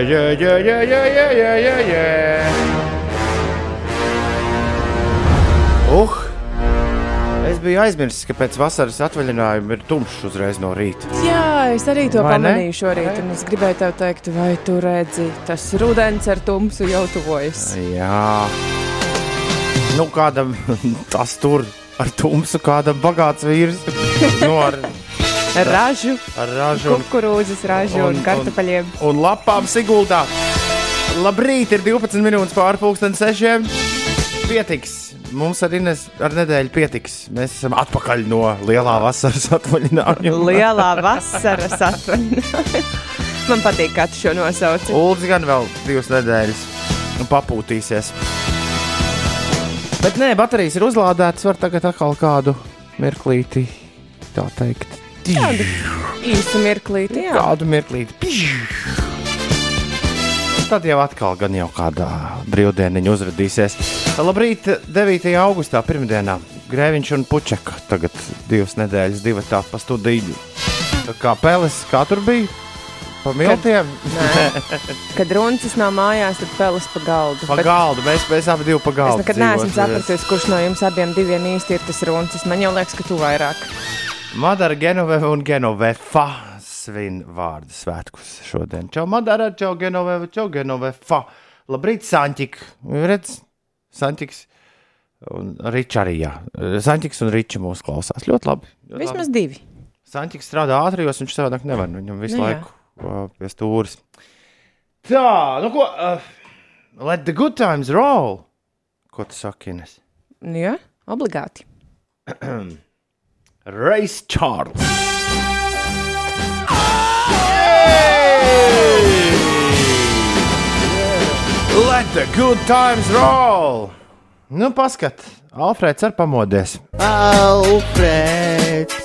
yeah, yeah, yeah, yeah, yeah, yeah, yeah. Uh, es biju aizmirsis, ka pēc vasaras atvaļinājuma ir tumšs uzreiz no rīta. Jā, es arī to Vai ne? pamanīju šorīt, un es gribēju tev teikt, vai tu redzi, tas rudens ar tumsu jau tuvojas. Jā, nu kādam tas tur ar tumsu, kādam bagāts vīrs. Nu, ar, Ražu, ar ražu un, kukurūzas ražu un, Un- un kartupeļiem. un lapām Siguldā. Labrīt, ir 12 minūtes pāri pusdienas sešiem. Pietiks. Mums arī nes, ar nedēļu pietiks. Mēs esam atpakaļ no lielā vasaras atvaļinājuma. Lielā vasaras atvaļinājuma. Man patīk, kā tu šo nosauci. Ulds gan vēl divas nedēļas papūtīsies. Bet nē, baterijas ir uzlādētas. Var tagad atkal kādu mirklīti, tā teikt. Kādu īsu mirklīti, jā. Kādu mirklīti. Tad jau atkal gan jau kādā brīvdieniņa uzrādīsies. Labrīt, 9. augustā, pirmdienā. Grēviņš un Puķeka tagad divas nedēļas, divi tā pa studiju. Kā peles, kā tur bija? Pa miltiem? Nē. Kad runcis nav mājās, tad peles pa galdu. Pa Bet galdu, mēs, mēs abi divi pa Es galdu. nekad neesmu sapratusi, kurš no jums abiem diviem īsti ir tas runcis. Man jau liekas, ka tu vairāk. Madara Genoveva un Genovefa svin vārdu svētkus šodien. Čau, Madara, čau, Genoveva, čau, Genovefa. Labrīt, Sanķik. Redz, Sanķiks un Ričs arī, jā. Sanķiks un Ričs mūs klausās. Ļoti labi. Ļoti Vismaz divi. labi. Sanķiks strādā ātrijos, viņš savādāk nevar. nu, Viņam visu Nu laiku uh, pie stūres. Tā, nu ko, uh, let the good times roll. Ko tu saki, Ines? Nu Jā, obligāti. Race Charles. Let the good times roll! Nu, paskat, Alfrēds ar pamodies. Alfrēds!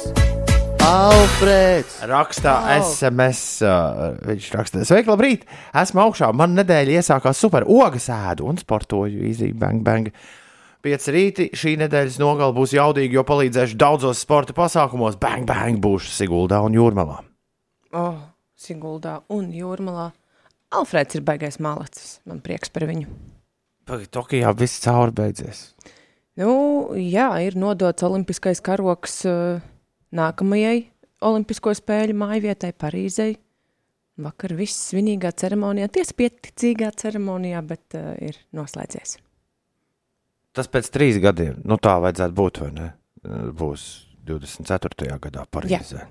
Alfrēds! Rakstā Wow. SMS. Uh, viņš raksta, sveiki, labrīt! Esmu augšā, man nedēļa iesākās super. Ogas ēdu un sportoju, easy, bang, bang. Pieci rīti šī nedēļas nogala būs jaudīga, jo palīdzēšu daudzos sporta pasākumos. Bang, bang, būšu Siguldā un Jūrmalā. Oh, Siguldā un Jūrmalā. Alfrēds ir baigais malacis. Man prieks par viņu. Pagaid, Tokijā viss cauri beidzies. Nu, jā, ir nodots olimpiskais karoks uh, nākamajai Olimpisko spēļu mājvietai Parīzei. Vakar viss svinīgā ceremonijā, tiesa pieticīgā ceremonijā, bet uh, ir noslēdzies. Tas pēc trīs gadiem, nu tā vajadzētu būt, vai ne? Būs 24. gadā Parīzē.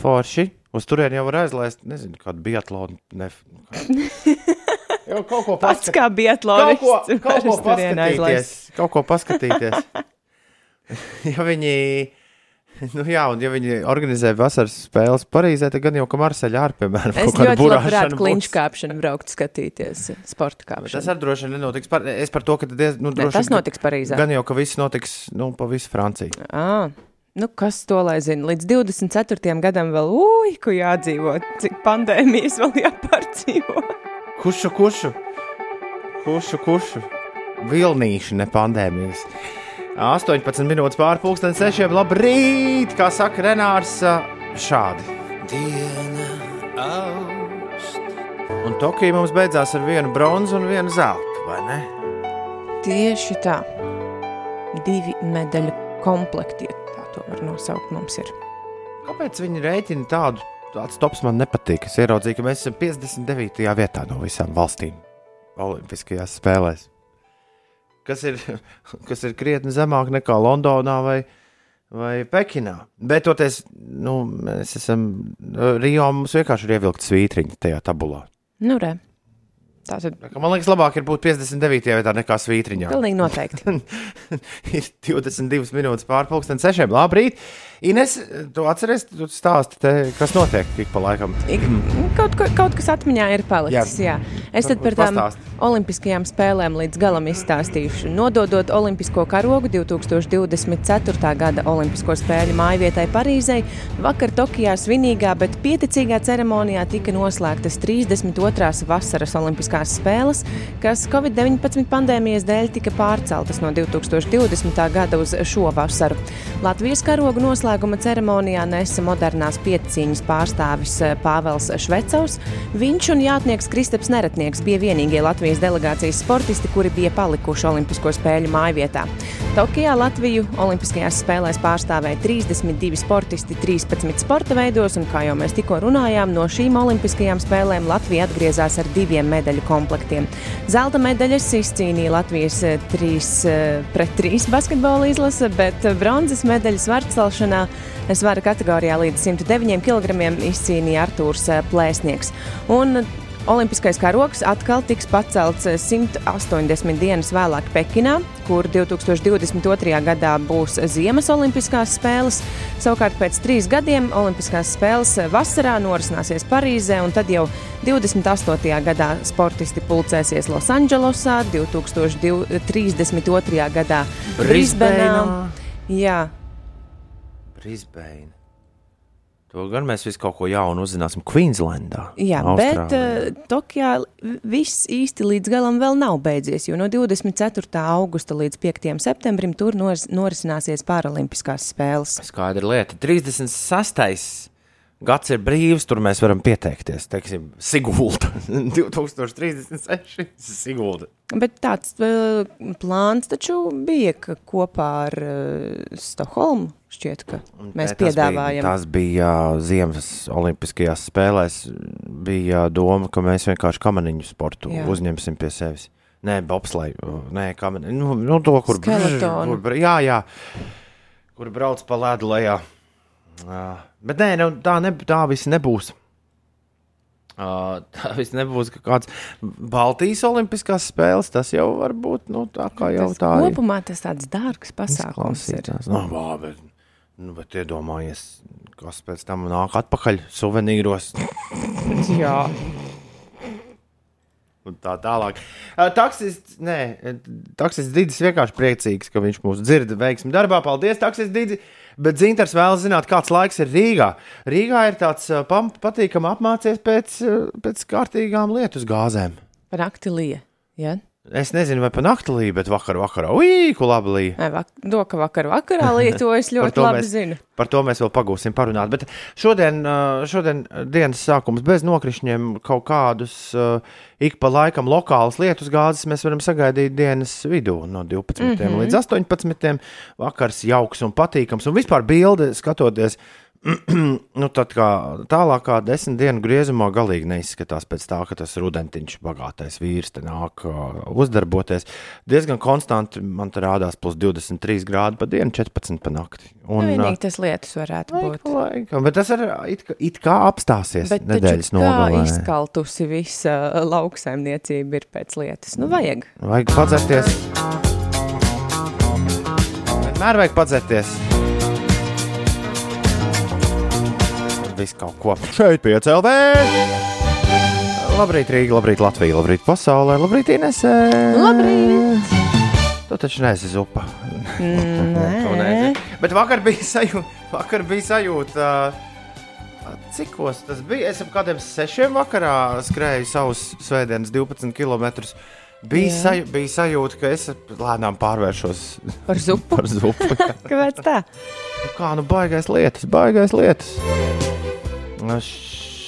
Forši. Uz turieni jau var aizlaist, nezinu, kādu biatlonu. Ne, jau kaut ko Pats paskat- kā kaut biatlonists, ko, kaut ko turieni aizlaist. paskatīties. Kaut ko paskatīties. ja viņi, nu jā, un ja viņi organizē vasaras spēles Parīzē, tad gan jau ka Marseļā ar, piemēram, Es kaut labprāt burāšana kliņš būs. kāpšanu braukt skatīties, sporta Bet Tas kāpšanu. arī droši vien nenotiks. Par, es par to, ka diez, nu, Ne, droši, tas ka- notiks Parīzē. Gan jau, ka viss notiks nu, pa visu Franciju. À, nu kas to lai zina? Līdz 24. gadam vēl ui, ko jādzīvo, cik pandēmijas vēl jāpārdzīvo. Kušu, kušu, kušu, kušu. Vilnīši, ne pandēmijas. 18 minūtes pāri pusdienas sešiem. Labrīt! Kā saka Renārs, šādi. Diena augst! Un Tokija mums beidzās ar vienu bronzu un vienu zeltu, vai ne? Tieši tā. Divi medaļu komplekti, tā to var nosaukt, mums ir. Kāpēc viņi rēķina tādu? Tāds tops man nepatīk. Es ieraudzīju, ka mēs esam 59. vietā no visām valstīm Olimpiskajās spēlēs. Kas ir, kas ir krietni zemāk nekā Londonā vai, vai Pekinā. Bet toties, nu, mēs esam Rio. Mums vienkārši ir ievilkta svītriņa tajā tabulā. Nu, re. Tā kā Man liekas, labāk ir būt 59. vietā nekā svītriņā. pilnīgi noteikti. ir 22 minūtes pārpusdienas sešiem. Labrīt! Ines, tu atceries, tu stāsti, te, kas notiek ik pa laikam. Ik- Kaut, ko- kaut kas atmiņā ir palicis. Jā. Es tad par tām pastāsti. olimpiskajām spēlēm līdz galam izstāstīšu. Nododot Olimpisko karogu 2024. gada Olimpisko spēļu mājvietai Parīzei, vakar Tokijā svinīgā, bet pieticīgā ceremonijā tika noslēgtas 32. vasaras Olimpiskās spēles, kas Covid-19 pandēmijas dēļ tika pārceltas no 2020. gada uz šo vasaru. Latvijas karogu noslēguma noslēguma ceremonijā nesa modernās pieciņas pārstāvis eh, Pāvels Švecovs. Viņš un jātnieks Kristaps Neretnieks bija vienīgie Latvijas delegācijas sportisti, kuri bija palikuši Olimpisko spēļu mājvietā. Tokijā Latviju Olimpiskajās spēlēs pārstāvēja 32 sportisti 13 sporta veidos, un kā jau mēs tikko runājām, no šīm Olimpiskajām spēlēm Latvija atgriezās ar diviem medaļu komplektiem. Zelta medaļas izcīnīja Latvijas 3 pret 3 basketbola izlase, bet bronzas medaļas vārdstalšanā svara kategorijā līdz 109 kg izcīnīja Artūrs Plēsnieks. Un Olimpiskais karoks atkal tiks pacelts 180 dienas vēlāk Pekinā, kur 2022. gadā būs Ziemas Olimpiskās spēles. Savukārt pēc trīs gadiem Olimpiskās spēles vasarā norisināsies Parīzē, un tad jau 28. gadā sportisti pulcēsies Losandželosā, 2032. gadā Brisbanā. Jā, Brisbane. To gan mēs visu kaut ko jaunu uzzināsim Queenslandā. Jā, Austrālijā. bet uh, Tokijā viss īsti līdz galam vēl nav beidzies, jo no 24. augusta līdz 5. septembrim tur noris, norisināsies Paralimpiskās spēles. Skaidra lieta. 36. Gads ir brīvs, tur mēs varam pieteikties. Teiksim, Sigulda. 2036. Sigulda. Bet tāds uh, plāns taču bija ka kopā ar uh, Stokholmu. Šķiet, ka mēs Tas piedāvājam. Bija, tas bija Ziemas Olimpiskajās spēlēs. Bija doma, ka mēs vienkārši kamaniņu sportu Jā. Uzņemsim pie sevis. Nē, bobslēju, nē, kamaniņu. Nu, nu, to, kur. Kur, jā, jā. Kur brauc pa ledu lejā. Uh, bet nē, nu, tā, ne, tā viss nebūs. Uh, tā viss nebūs ka kāds Baltijas Olimpiskās spēles. Tas jau var būt nu, tā kā jau Tas tā ir. kopumā tas tāds dārgs pasākums ir. Izklausītās. Nu, vā, bet, nu, bet iedomājies, kas pēc tam nāk atpakaļ suvenīros. Jā, Un tā tālāk. Uh, Taksists, nē, taksists Digis vienkārši priecīgs, ka viņš mūs dzird veiksmi darbā. Paldies, taksists Digis! Bet Zintars vēlas zināt, kāds laiks ir Rīgā. Rīgā ir tāds patīkami apmācies pēc, pēc kārtīgām lietus gāzēm. par aktiliju. Ja? Es nezinu, vai pa nakti līja, bet vakar vakarā, ui, ko labi. Vai vak doka vakar vakarā lietojas Par ļoti to labi mēs- zinu. Par to mēs vēl pagūsim parunāt. Bet šodien, šodien dienas sākums bez nokrišņiem, kaut kādus ik pa laikam lokālus lietus gāzes mēs varam sagaidīt dienas vidū no 12. Mm -hmm. līdz 18. Vakars jauks un patīkams. Un vispār bilde skatoties. nu, tad kā tālākā desmit dienu griezumā galīgi neizskatās pēc tā, ka tas rudentiņš, bagātais vīrs, te nāk uh, uzdarboties. Diezgan konstanti man te rādās plus 23 grādi pa dienu, 14 pa nakti. Nu, Un, uh, vienīgi tas lietus varētu Laika, būt. laika. Bet tas ir it, kā- it kā apstāsies Bet nedēļas nogalē. izskaltusi visa lauksaimniecība ir pēc lietas? Nu, vajag. Vajag padzerties. Vienmēr vajag padzerties. Viss kaut ko. Šeit piecēlē. Labrīt, Rīga, labrīt, Latvija, labrīt, pasaulē, labrīt, Inesē. Labrīt! Tu taču neesi zupa. Nē. Bet vakar bija sajūta, vakar bija sajūta. Cikos tas bija? Es ap kādiem sešiem vakarā skrēju savus svētdienas 12 km. Bija, Jā. saju, bija sajūta, ka es lēnām pārvēršos par zupu. par zupu. Kāpēc tā? Nu kā nu baigais lietas, baigais lietas.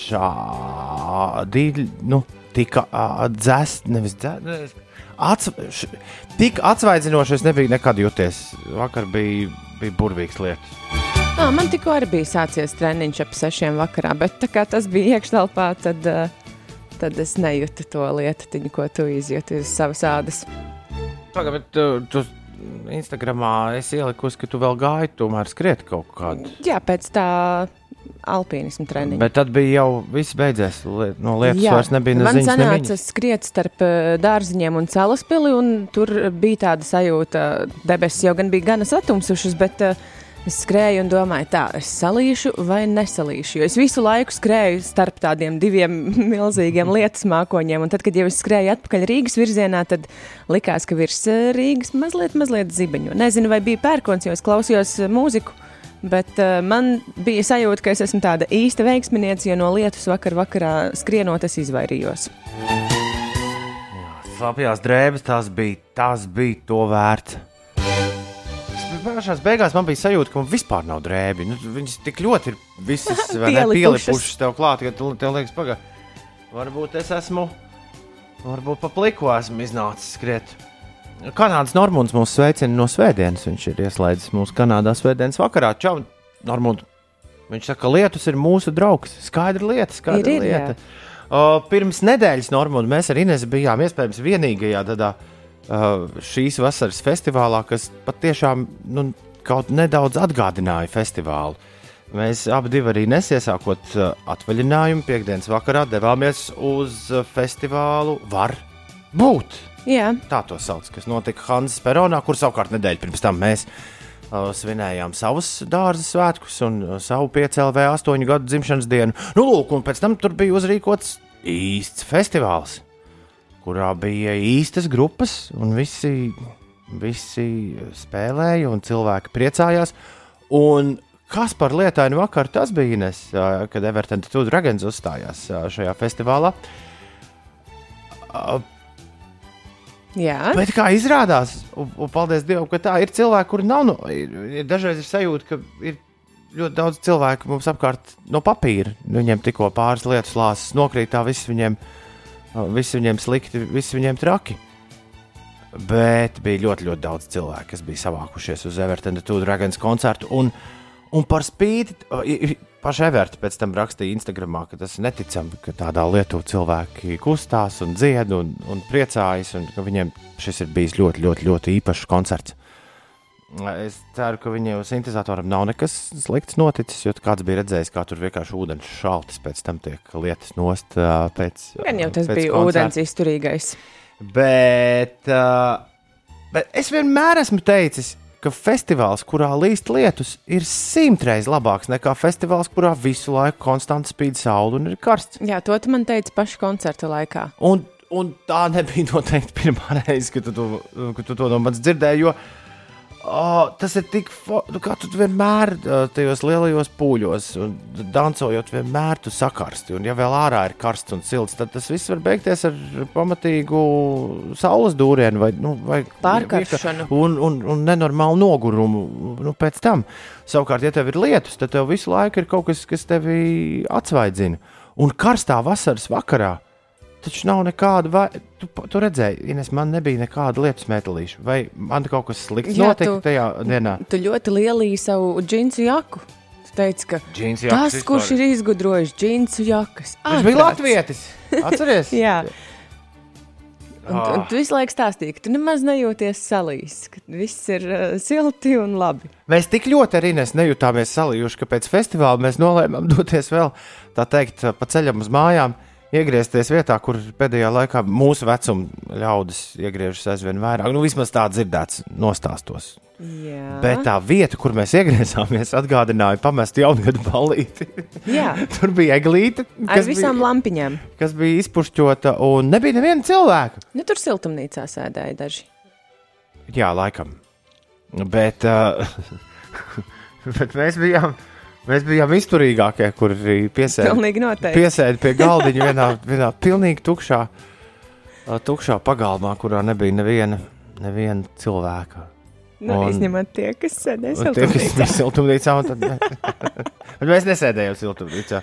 Šādi, nu, tika dzēst, nevis dzēst. Ats, š, tik atsvaidzinoši es nebiju nekad jūties. Vakar bija, bija burvīgs lietas. À, man tikko arī bija sācies treniņš ap sešiem vakarā, bet tā kā tas bija iekštelpā, tad, tad es nejūtu to lietu, ko tu izjūti uz savas ādas. Tagad, bet tu, tu Instagramā esi ielikusi, ka tu vēl gāji, tomēr skriet kaut kādu. Jā, pēc tā alpīnismu treniņa. Bet tad bija jau viss beidzies. Liet, no lietas Jā, vairs nebija man neziņas. sanāca nemiņas. skriet starp eh, dārziņiem un celaspili, un tur bija tāda sajūta, debesis jau gan bija gana satumsušas, bet uh, es skrēju un domāju, tā, es salīšu vai nesalīšu. Jo es visu laiku skrēju starp tādiem diviem milzīgiem lietas mākoņiem, un tad, kad jau es skrēju atpakaļ Rīgas virzienā, tad likās, ka virs eh, Rīgas mazliet, mazliet zibeņo. Nezinu, vai bija pērkons, jo es klausījos mūziku. Bet uh, man bija sajūta, ka es esmu tāda īsta veiksminiece, jo no lietus vakar vakarā skrienot es izvairījos. Slapjās drēbes, tas bija, tas bija to vērts. pašā beigās man bija sajūta, ka man vispār nav drēbi. Nu, viņas tik ļoti ir visas Pielipušas. tev klāt, ka tu, tev liekas, pagaidi. Varbūt es esmu, varbūt pa pliku esmu iznācis skriet. Kanādas Normons mūs sveicina no Svētdienas. Viņš ir ieslēdzis mūsu Kanādā Svētdienas vakarā. Čau, Normons! Viņš saka, ka lietus ir mūsu draugs. Skaidra lieta, skaidra Ir, ir, jā. lieta. Uh, pirms nedēļas Normons mēs ar Inesu bijām iespējams vienīgajā tādā uh, šīs vasaras festivālā, kas patiešām nu, kaut nedaudz atgādināja festivālu. Mēs abi arī nesiesākot uh, atvaļinājumu, piekdienas vakarā devāmies uz festivālu Var būt. Jā, Tā to sauc, kas notika Hanzas Peronā, kur savukārt nedēļu pirms tam mēs uh, svinējām savus dārza svētkus un uh, savu 5LV 8 gadu dzimšanas dienu. Nu, lūk, un pēc tam tur bija uzrīkots īsts festivāls, kurā bija īstas grupas, un visi, visi spēlēja, un cilvēki priecājās. Un kas par lietainu vakaru tas bija Ines, uh, kad Everton Two Dragons uzstājās uh, šajā festivālā? Uh, jā. Bet kā izrādās, un, un paldies Dievam, ka tā ir cilvēki, kuri nav. No, ir, ir dažreiz ir sajūta, ka ir ļoti daudz cilvēku mums apkārt no papīra. Viņiem tikko pāris lietas lāsas nokrīt, tā viss viņiem, viss viņiem slikti, viss viņiem traki. Bet bija ļoti, ļoti daudz cilvēku, kas bija savākušies uz Evertona Two Dragons koncertu. Un, un par spīti, paši Everti pēc tam rakstīja Instagramā, ka tas ir neticami, ka tādā Lietuvā cilvēki kustās un dzied un, un priecājas, un ka viņiem šis ir bijis ļoti, ļoti, ļoti īpašs koncerts. Es ceru, ka viņiem sintēzatoram nav nekas slikts noticis, jo kāds bija redzējis, kā tur vienkārši ūdens šaltis pēc tam tiek lietas nost pēc. Gan jau tas bija koncerta. ūdens izturīgais. Bet, bet es vienmēr esmu teicis, ka festivāls, kurā līst lietus, ir simtreiz labāks nekā festivāls, kurā visu laiku konstanti spīd saule un ir karsts. Jā, to tu man teici paša koncerta laikā. Un, un tā nebija noteikti pirmā reize, kad tu kad tu to no manis dzirdēji. Jo oh, tas ir tik, fo- nu, kā tu vienmēr tajos lielajos pūļos, un dancojot, vienmēr tu sakarsti. Un, ja vēl ārā ir karsts un silts, tad tas viss var beigties ar pamatīgu saules dūrienu vai, nu, vai Pārkaršanu. Un, un, un nenormālu nogurumu nu, pēc tam. Savukārt, ja tev ir lietus, tad tev visu laiku ir kaut kas, kas tevi atsvaidzina. Un karstā vasaras vakarā taču nav nekāda, vai tu, tu redzēji, Ines, man nebija nekāda lietus metālīša. Vai man kaut kas slikts Jā, notika tu- tajā dienā? Tu ļoti lielīji savu džinsu jaku. Tu teici, ka Džins tas, kurš ir izgudrojis džinsu jakas, Viņš bija Latvijas. Atceries? Jā. Un, Ah. un tu visu laiku stāstīji, ka tu nemaz nejūties salīs, ka viss ir uh, silti un labi. Mēs tik ļoti ar Ines nejutāmies salījuši, ka pēc festivāla mēs nolēmām doties vēl, tā teikt, pa ceļam uz mājām, iegriezties vietā, kur pēdējā laikā mūsu vecuma ļaudis iegriežas aizvien vairāk. Nu, vismaz tā dzirdēts nostāstos. Jā, Bet tā vieta, kur mēs iegriezāmies, atgādināja pamestu jaungada ballīti. Jā. Tur bija eglīte, ar visām bija, lampiņām. kas bija izpušķota, un nebija neviena cilvēka. Nu, tur siltumnīcā sēdēja daži. Jā, laikam. Bet, uh, bet mēs bijām. Mēs bijām izturīgākie, Pilnīgi noteikti. piesēdi pie galdiņa vienā, vienā pilnīgi tukšā, tukšā pagalmā, kurā nebija neviena, neviena cilvēka. Nu, Un- izņemot tie, kas sēdēja Un Tie, siltumnīcā. siltumnīcā, tad Bet mēs nesēdējām siltumnīcā.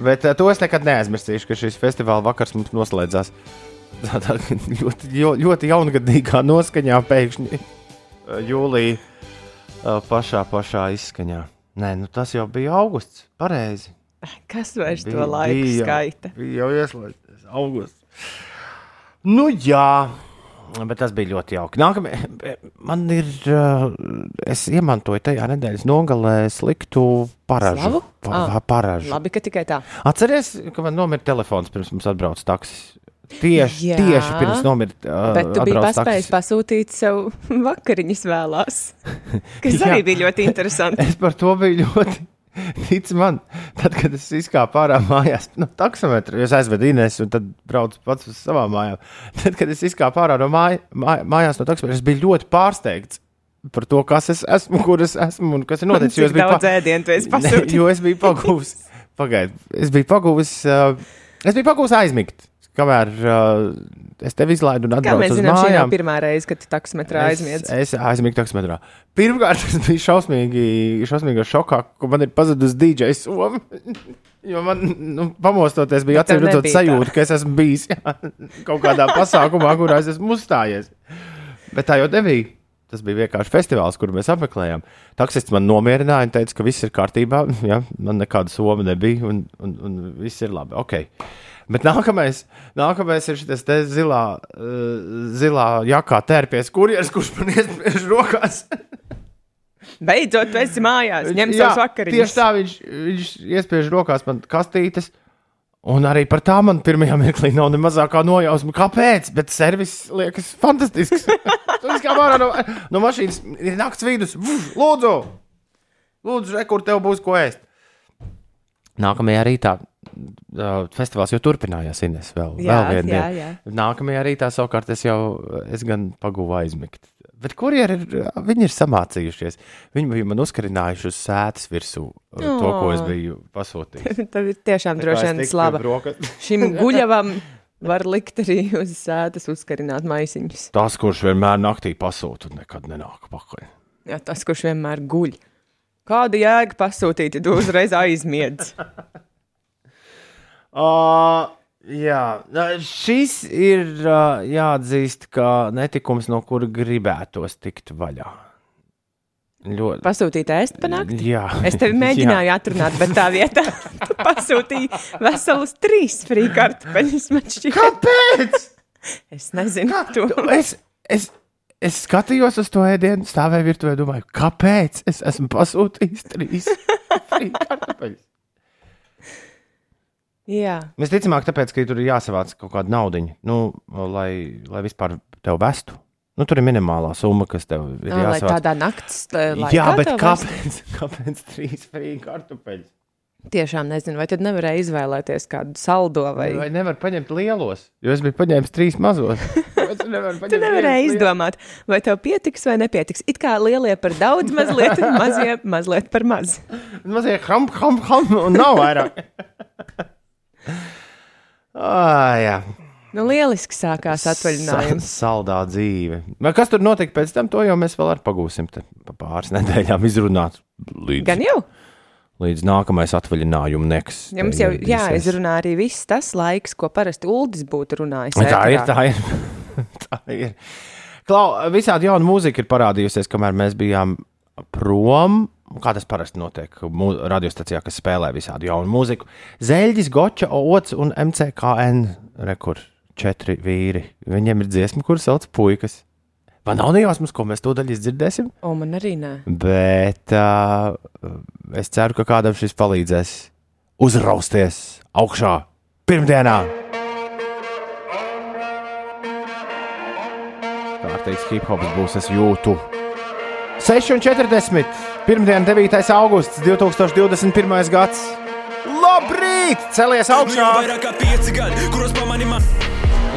Bet to es nekad neaizmirsīšu, ka šis festivāla vakars mums noslēdzās tādā ļoti, ļoti jaungadīgā noskaņā, pēkšņi jūlijā pašā, pašā izskaņā. Nē, nu tas jau bija augusts. Pareizi. Kas vairs Bija- to laiku bija skaita? Bija jau ieslēgts augusts. Nu, jā. Bet tas bija ļoti jauki. Nākamajā man ir. Uh, es iemantoju tajā nedēļas nogalē sliktu paražu. Slavu? Pa, Ah, paražu. Labi, ka tikai tā. Atceries, ka man nomira telefons pirms mums atbrauc taksis. Tieši, Jā. tieši pirms nomira. Uh, Bet tu biji paspējis taksis. pasūtīt sev vakariņas vēlās. Kas Jā. arī bija ļoti interesanti. Es par to biju ļoti. Tic man, tad, kad es izkāpu ārā mājās, no taksometra, es aizvedu Inês un tad braucu pats uz savām mājām. Tad, kad es izkāpu ārā no māj, māj, mājās, no taksometra, es biju ļoti pārsteigts par to, kas es esmu, kur es esmu un kas ir noticis. jo es biju daudz ēdienu tu esi pasūtījis? jo es biju pagūvis, pagaidiet, es biju pagūvis, uh, es biju pagūvis aizmigt. Kamēr uh, es tevi izlaidu un Kā atbraucu mēs uz zinām, šī nav pirmā reize, kad tu taksometrā aizmiedz. Es, es aizmiegu taksometrā. Pirmkārt, tas bija šausmīgi, šausmīgi šokā, ka man ir pazudus DJ Somija. Jo man, nu, pamostoties, bija tev acīm redzot sajūta, ka es esmu bijis jā, kaut kādā pasākumā, kurā es esmu uzstājies. Bet tā jau nebija. Tas bija vienkārši festivāls, kuru mēs apmeklējām. Taksists man nomierināja un teica, ka viss ir kārtībā. Ja, man nekāda soma nebija un, un, un viss ir labi. Okay. Bet nākamais, nākamais ir šis zilā, uh, zilā jakā tērpies kurjeris, kurš man iespiež rokās. Beidzot, tu esi mājās, ņem savus vakariņus. Tieši tā viņš, viņš iespiež rokās man kastītes. Un arī par tā man pirmajā mirklī nav ne mazākā nojausma. Kāpēc? Bet servis liekas fantastisks. Tas kā vārā no, no mašīnas ir nakts vidus. Vuf, Lūdzu, lūdzu, re, kur tev būs ko ēst. Nākamajā rītā uh, festivāls jau turpinājās. Ines, vēl, Jā, vēl vienu jā, dienu. jā. Nākamajā rītā savukārt es jau es gan pagūvu aizmigt. Bet kur ir, viņi ir samācījušies? Viņi bija man uzkarinājuši uz sēdes virsū oh. to, ko es biju pasūtījis. Tev ir tiešām droši vien slava. Šim guļavam var likt arī uz sēdes uzkarināt maisiņus. Tas, kurš vienmēr naktī pasūta, nekad nenāk pakaļ. Jā, tas, kurš vienmēr guļ. Kāda jēga pasūtīt, ja tu uzreiz aizmiedz? Uh, jā, šis ir jāatzīst, ka netikums, no kura gribētos tikt vaļā. Ļoti. Pasūtīt ēst panākt? Jā, Es tevi mēģināju atrunāt, bet tā vietā tu pasūtīji veselus trīs frīkartupeļus. man šķiet. Kāpēc? Es nezinu, to. Es, es, es skatījos uz to ēdienu, stāvēju virtuvē, domāju, kāpēc es esmu pasūtījis trīs kartupeļus. Jā, Visticamāk, tāpēc, ka tur ir jāsavāc kaut kāda nauda, nu, lai, lai vispār tev vestu. Nu, tur ir minimālā summa, kas tev ir lai jāsavāc. tādā naktas laikā. Jā, bet kāpēc, kāpēc trīs frīķi kartupeļus? Tiešām nezinu, vai tad nevarēja izvēlēties kādu saldo vai. Vai nevar paņemt lielos? Jo es biju paņēmis trīs mazos. Tu nevari Tu nevarēji izdomāt, vai tev pietiks vai nepietiks. It kā lielie par daudz, mazliet, mazie mazliet par maz. Mazie ham, ham, ham, un nav vairāk. Ah, jā. Nu, lieliski sākās atvaļinājums. Sa- Saldā dzīve. Vai kas tur notika pēc tam, to jau mēs vēl ar pagūsim pa pāris nedēļām izrunāt. Līdz, Gan jau. līdz nākamais atvaļinājuma neks. Jums jau jāizrunā arī viss tas laiks, ko parasti Uldis būtu runājis. Tā ir, tā ir. tā ir. Klau, visādi jauna mūzika ir parādījusies, kamēr mēs bijām prom. Kā tas parasti notiek radiostacijā, kas spēlē visādi jaunu mūziku. Zeļģis, Goča, Ots un MCKN rekur četri vīri. Viņiem ir dziesma, kuras sauc puikas. Man nav nejausmas, ko mēs tūdaļ izdzirdēsim, O, man arī nē. bet uh, es ceru, ka kādam šis palīdzēs uzrausties augšā pirmdienā. Kārtīgs hip hops būs, es jūtu. 6,40. Pirmdiena, 9. augusts 2021. gads. Labrīt! Celies Nu augšā! man.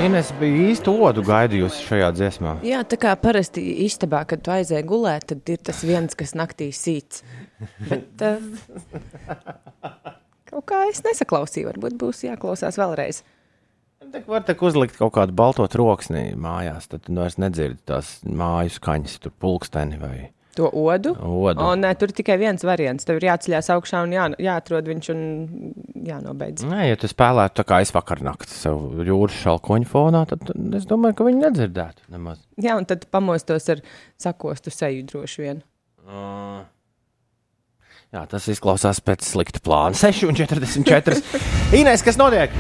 Ines bija īsti odu gaidījusi šajā dziesmā. Jā, tā kā parasti istabā, kad tu aizēji gulēt, tad ir tas viens, kas naktī sīts. Bet uh, kaut kā es nesaklausīju, varbūt būs jāklausās vēlreiz. Tā var tā uzlikt kaut kādu balto troksni mājās, tad tu vairs nedzirdi tās māju skaņas, tur pulksteni vai To odu. odu. O, nē, tur tikai viens variants. Tev ir jāceļās augšā un jā, jāatrod viņš un jānobeidz. Nē, ja tu spēlētu tā kā es vakar naktī savu jūras šalkoņu fonā, tad es domāju, ka viņi nedzirdētu nemaz. Jā, un tad pamostos ar sakostu seju droši vien. Jā, tas izklausās pēc slikta plāna. 6,44. Inês, kas notiek?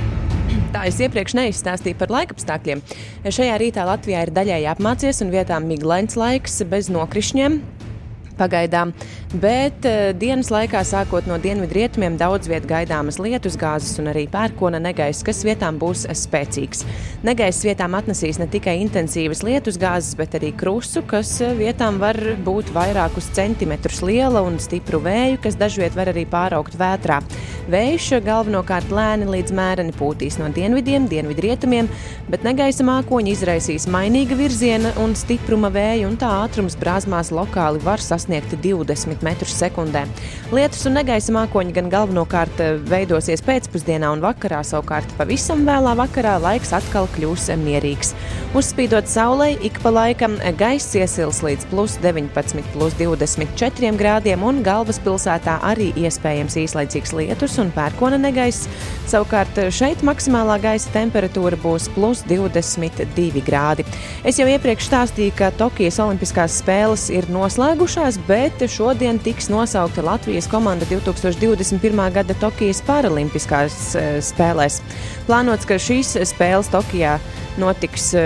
Tā es iepriekš neizstāstīju par laikapstākļiem. Šajā rītā Latvijā ir daļēji apmācies un vietām miglains laiks bez nokrišņiem. Pagaidām, bet uh, dienas laikā, sākot no dienvidrietumiem, daudz vietā gaidāmas lietus gāzes un arī pērkona negaiss, kas vietām būs spēcīgs. Negaiss vietām atnesīs ne tikai intensīvas lietus gāzes, bet arī krusu, kas eh, vietām var būt vairākus centimetrus liela un stipru vēju, kas dažviet var arī pāraukt vētrā. Vējš galvenokārt lēni līdz mēreni pūtīs no dienvidiem, dienvidrietumiem, bet negaisa mākoņi izraisīs mainīga virziena un stipruma vēju, un tā ātrums brāzmās lokāli var sasniegt 20 metrus sekundē. Lietus un negaisa mākoņi gan galvenokārt eh, veidosies pēcpusdienā un vakarā, savukārt pavisam vēlā vakarā laiks atkal kļūs mierīgs. Uzspīdot saulē, ik pa laikam gaiss iesils līdz plus 19, plus 24 grādiem, un galvaspilsētā arī iespējams īslaicīgs lietus un pērkona negaiss. Savukārt šeit maksimālā gaisa temperatūra būs plus 22 grādi. Es jau iepriekš stāstīju, ka Tokijas Olimpiskās spēles ir noslēgušās, bet šodien tiks nosaukta Latvijas komanda 2021. gada Tokijas Paralimpiskās eh, spēlēs. Plānots, ka šīs spēles Tokijā notiks eh,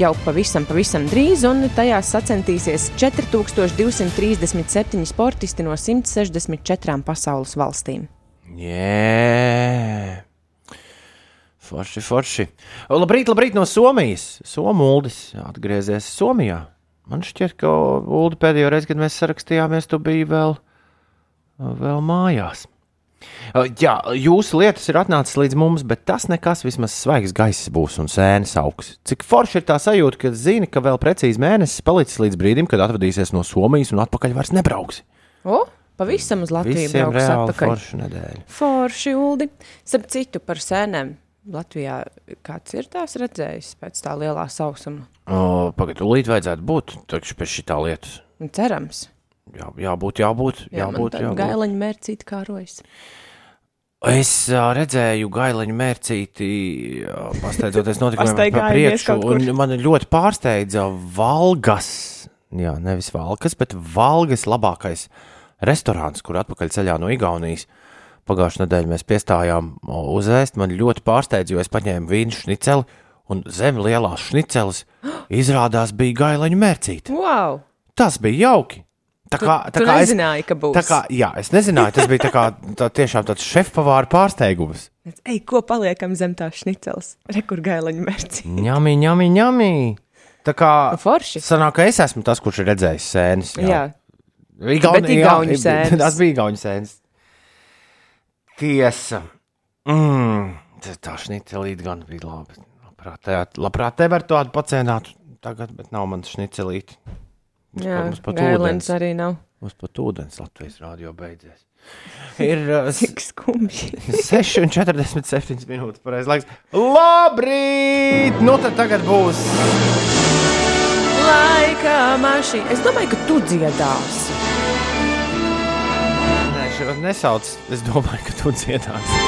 jau pavisam, pavisam drīz, un tajās sacensties 4237 sportisti no 164 pasaules valstīm. Jē! Forši, forši. Labrīt, labrīt no Somijas. Somuldis atgriezies Somijā. Man šķiet, ka Ulu pēdējo reizi, kad mēs sarakstījāmies, tu biji vēl, vēl mājās. Jā, jūsu lietas ir atnācis līdz mums, bet tas nekas, vismaz svaigs gaiss būs un sēnes augs. Cik forši ir tā sajūta, ka zini, ka vēl precīzi mēnesis palicis līdz brīdim, kad atvadīsies no Somijas un atpakaļ vairs nebrauksi. O, pavisam uz Latviju brauks atpakaļ. forša nedēļa. Forši, Uldi. Starp citu, par sēnēm. Latvijā kāds ir tās redzējis pēc tā lielā sausuma? Pagaidiet, līdz vajadzētu būt taču pēc šī tā lietas. Nu, Cerams. Jā, jābūt, jābūt, Jā, jābūt. jābūt. gaileņa mērcīte kā rojas. Es redzēju gaileņu mērcīti, pasteidzoties notikumiem pa priekšu, un man ļoti pārsteidza Valgas, jā, nevis Valkas, bet Valgas labākais restorāns, kur atpakaļ ceļā no Igaunijas. Pagājušajā nedēļā mēs piestājām uzēst. Man ļoti pārsteidza, jo es paņēmu vīnu šniceli, un zem lielās šniceles izrādās bija gaileņu mērcīte. Wow! Tas bija jauki. Tā Tu, kā, tu nezināji, ka būs. Tā kā, jā, es nezināju, tas bija tā kā, tā tiešām tāds šefpavāra pārsteigums. Ej, ko paliekam zem tā šniceles? Rekur gaileņa mērci. Ņemī, ņemī, ņemī. Tā kā Forši. sanāk, ka es esmu tas, kurš ir redzējis sēnes. Jā, Igauni, Bet igauņu sēnes. Tas bija igauņu sēnes. Tiesa. Mm, tā- tā šnicelīte gan bija labi. Labprāt, te, labprāt te var tādu pacēnāt tagad, bet nav man šnicelīte. Mums jā pat- mums pat ūdens. arī nav. Mums pat ūdens Latvijas rādio beidzies. Ir uh, Cik skumji. 6,47 minūtes. Pareiz laiks. Labrīt! Nu, tad tagad būs. Laika mašīna. Es domāju, ka tu dziedāsi. Nesauc. Es domāju, ka tu dziedāsi.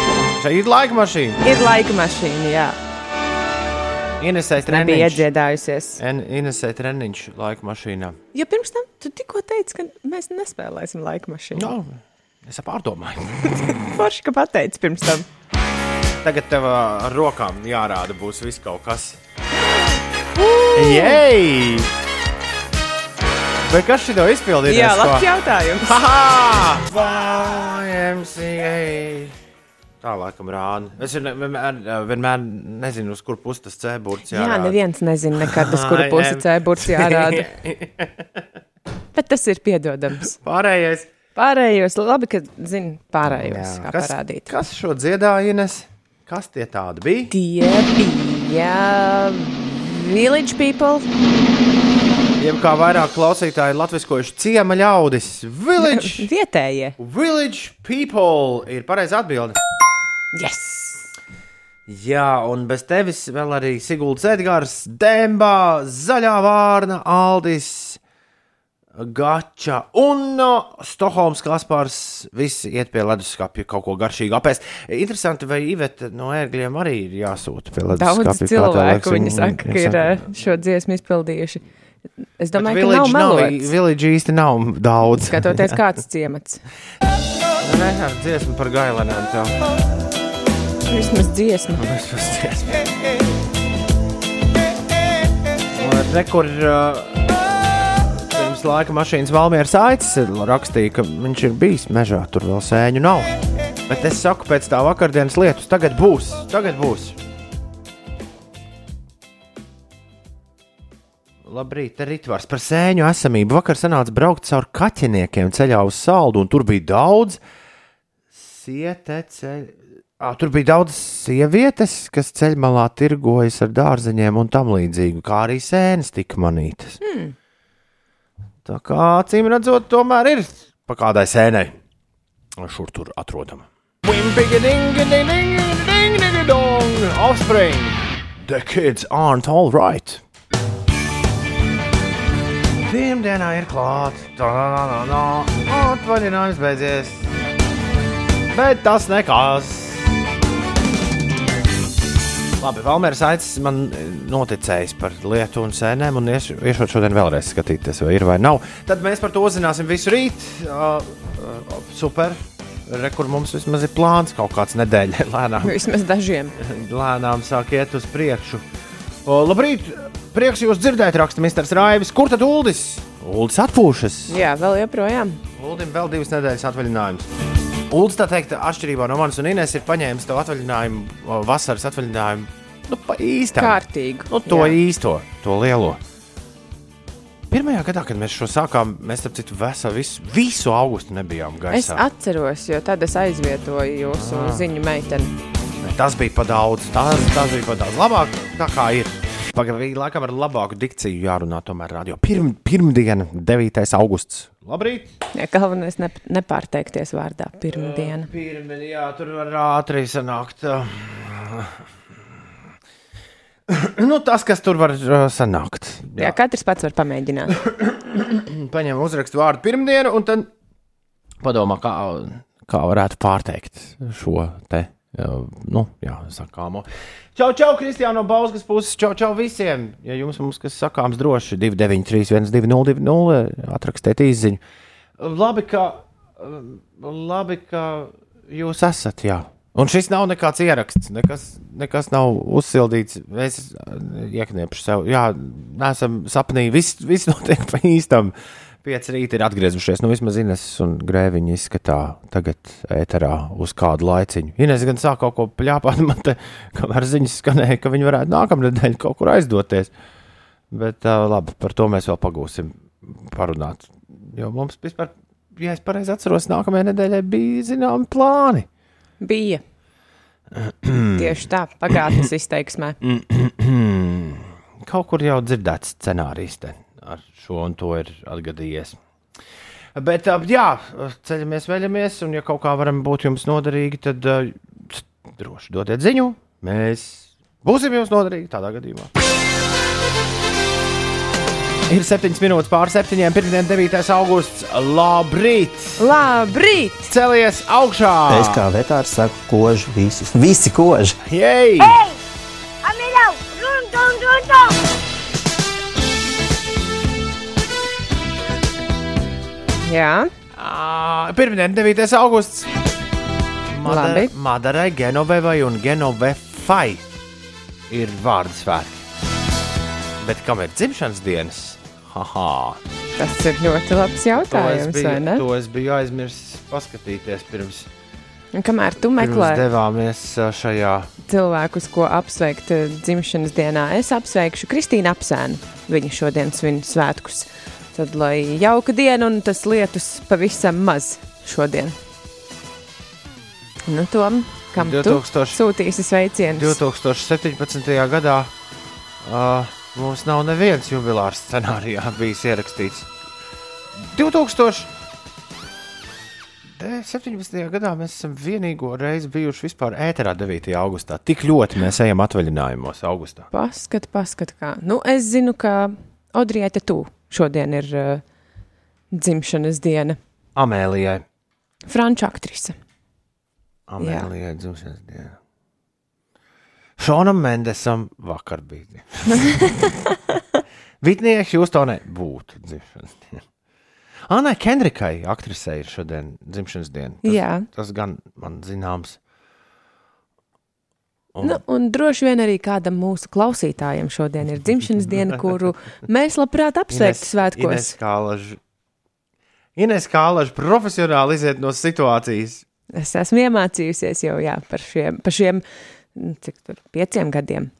Šeit ir laika mašīna. Ir laika mašīna, jā. Nebija treniņš. iedziedājusies. En- Ienesēji treniņš laika mašīnā. Jo pirms tam tu tikko teici, ka mēs nespēlēsim laika mašīnu. No, es pārdomāju. Forši, ka pateici pirms tam. Tagad tev ar rokām jārāda būs viss kaut kas. Jej! Bet kas šī tev izpildīja? Jā, labs jautājums. YMCA. Tā laikam rāda. Es vienmēr, vienmēr, nezinu, uz kur puses tas Jā, jārāda. neviens nezina nekad, uz kuru pusi cēburts jārāda. Bet tas ir piedodams. Pārējais. Pārējos, labi, ka zini pārējos, kā Kas, parādīt. kas šo dziedāja, Ines? Kas tie tādi bija? Tie bija village people. Jeb kā vairāk klausītāji latviskojuši ciema ļaudis. Village, Vietējie. village people ir pareiza atbilde. Yes! Jā, un bez tevis vēl arī Siguldas Edgars, Dembā, Zaļā Vārna, Aldis, Gača un Stokholmas Kaspars. Visi iet pie leduskapja kaut ko garšīgu apēst. Interesanti, vai Iveta no ērgļiem arī ir jāsūta pie leduskapja? Daudz cilvēku viņi saka, ka ir eh, šo dziesmu izpildījuši. Es domāju, ka nav melots. village īsti nav daudz. Skatoties, kāds ciemats. Nē, ar dziesmu par gailenēm tev. Vismaz dziesmu. Un Re, kur uh, pirms laika mašīnas Valmieras aicis rakstīja, ka viņš ir bijis mežā, tur vēl sēņu nav. Bet es saku, pēc tā vakardienas lietus tagad būs. Tagad būs. Labrīt, te Ritvars par sēņu esamību. Vakar sanāca braukt caur kaķeniekiem ceļā uz saldu, un tur bija daudz siete ceļ... À, tur bija daudz sievietes, kas ceļmalā tirgojas ar dārzeņiem un tam līdzīgu, kā arī sēnes tika manītas. Hmm. Tā kā acīm redzot, tomēr ir pa kādai sēnei. Šur tur atrodama. Offspring. The kids aren't all right. Pirmdienā ir klāts. Atvaļinājums beidzies. Bet tas nekas. Labi, Valmērs Aits man noticējis par lietu un sēnēm, un ieš, iešot šodien vēlreiz skatīties, vai ir vai nav. Tad mēs par to uzzināsim visu rīt. Uh, uh, super. Re, kur mums vismaz ir plāns kaut kāds nedēļai lēnām. Vismaz dažiem. Lēnām sāk iet uz priekšu. O, labrīt! Prieks jūs dzirdēt, raksta Mr. Raivis. Kur tad Uldis? Uldis atpūšas. Jā, vēl joprojām. Uldim vēl divas nedēļas atvaļinājums. Uldis, tā teikt, atšķirībā no manis un Ines, ir paņēmis to atvaļinājumu, vasaras atvaļinājumu, nu, pa īstam. Kārtīgi. Nu, to Jā. īsto, to lielo. Pirmajā gadā, kad mēs šo sākām, mēs tam citu veselu, visu, visu augustu nebijām Es gaisā. atceros, jo tad es aizvietoju jūsu Ah. ziņu meiteni. Tas bija pa daudz. Tas, tas bija pa daudz. Labāk, tā kā ir. Pagaidām, laikam ar labāku dikciju jārunā tomēr radio. Pirm, pirmdiena, 9. augusts. Labrīt! Jā, galvenais ne, nepārteikties vārdā pirmdiena. Pirmdiena, jā, tur var ātri sanākt. nu, tas, kas tur var uh, sanākt. Jā, katrs pats var pamēģināt. Paņem uzrakstu vārdu pirmdienu, un tad padomā, kā, kā varētu pārteikt šo te. Uh, Nu, jā, sakāmo. Čau, čau, Kristiāna no Bauskas puses. Čau, čau visiem. Ja jums mums kas sakāms, droši 293, 1202, atrakstiet īziņu. Labi, ka, labi, ka jūs esat, jā. Un šis nav nekāds ieraksts, nekas, nekas nav uzsildīts. Mēs iekniepšu sev, jā, nesam sapnī, viss, viss notiek pa īstam. Pieci rīti ir atgriezušies, nu vismaz Ines un Grēviņa izskatā tagad ēterā uz kādu laiciņu. Ines gan sāk kaut ko pļāpāt, man te, kamēr ziņas skanēja, ka viņi varētu nākamnedēļ kaut kur aizdoties. Bet uh, labi, par to mēs vēl pagūsim parunāt. Jo mums vispār, ja es pareizi atceros, nākamajai nedēļai bija zināmi plāni. Bija. Tieši tā, pagātnes izteiksmē. Kaut kur jau dzirdēts scenārijs te ar šo un to ir atgadījies. Bet, jā, ceļamies, veļamies, un, ja kaut kā varam būt jums noderīgi, tad uh, droši dodiet ziņu. Mēs būsim jums noderīgi tādā gadījumā. Ir 7 minūtes pār 7, pirmdien, 9. augusts. Labrīt! Labrīt! Celies augšā! Es kā vetārs saku, koži visi. Visi koži. Jej! Amilau, Jā, Ā, Pirmdien, 9. augusts. Labi. Madarai, Genovevai un Genovefai ir vārdu svētki. Bet kam ir dzimšanas dienas? Haha, tas ir ļoti labs to es, jautājums, vai ne? biju, to es biju aizmirsis paskatīties pirms, Un kamēr tu meklē devāmies šajā. cilvēkus, ko apsveikt dzimšanas dienā, es apsveikšu Kristīnu Apsēnu. Viņa šodien svin svētkus. Tad, lai jauka diena un tas lietus pavisam maz šodien. Nu, Tom, kam 2000... 2000 tu sūtīsi sveicienus? 2017. gadā uh, mums nav neviens jubilārs scenārijā bijis ierakstīts. 2000. 17. gadā mēs esam vienīgo reizi bijuši vispār ēterā 9. augustā. Tik ļoti mēs ejam atvaļinājumos augustā. Paskat, paskat, kā. Nu, es zinu, ka Odrieta tu šodien ir uh, dzimšanas diena. Amēlijai. Franču aktrise. Amēlijai dzimšanas diena. Šonam Mendesam vakar bija. Vitnijai Hjūstonai būtu dzimšanas diena. Anai Kendrikai, aktrisei, ir šodien dzimšanas diena. Tas, Jā. tas gan man zināms. Un, Nu, un droši vien arī kādam mūsu klausītājam šodien ir dzimšanas diena, kuru mēs labprāt apsveiktu svētkos. Ines Kālaža. Ines Kālaža profesionāli iziet no situācijas. Es esmu iemācījusies jau jā, par šiem, par šiem nu, cik tur, pieciem gadiem.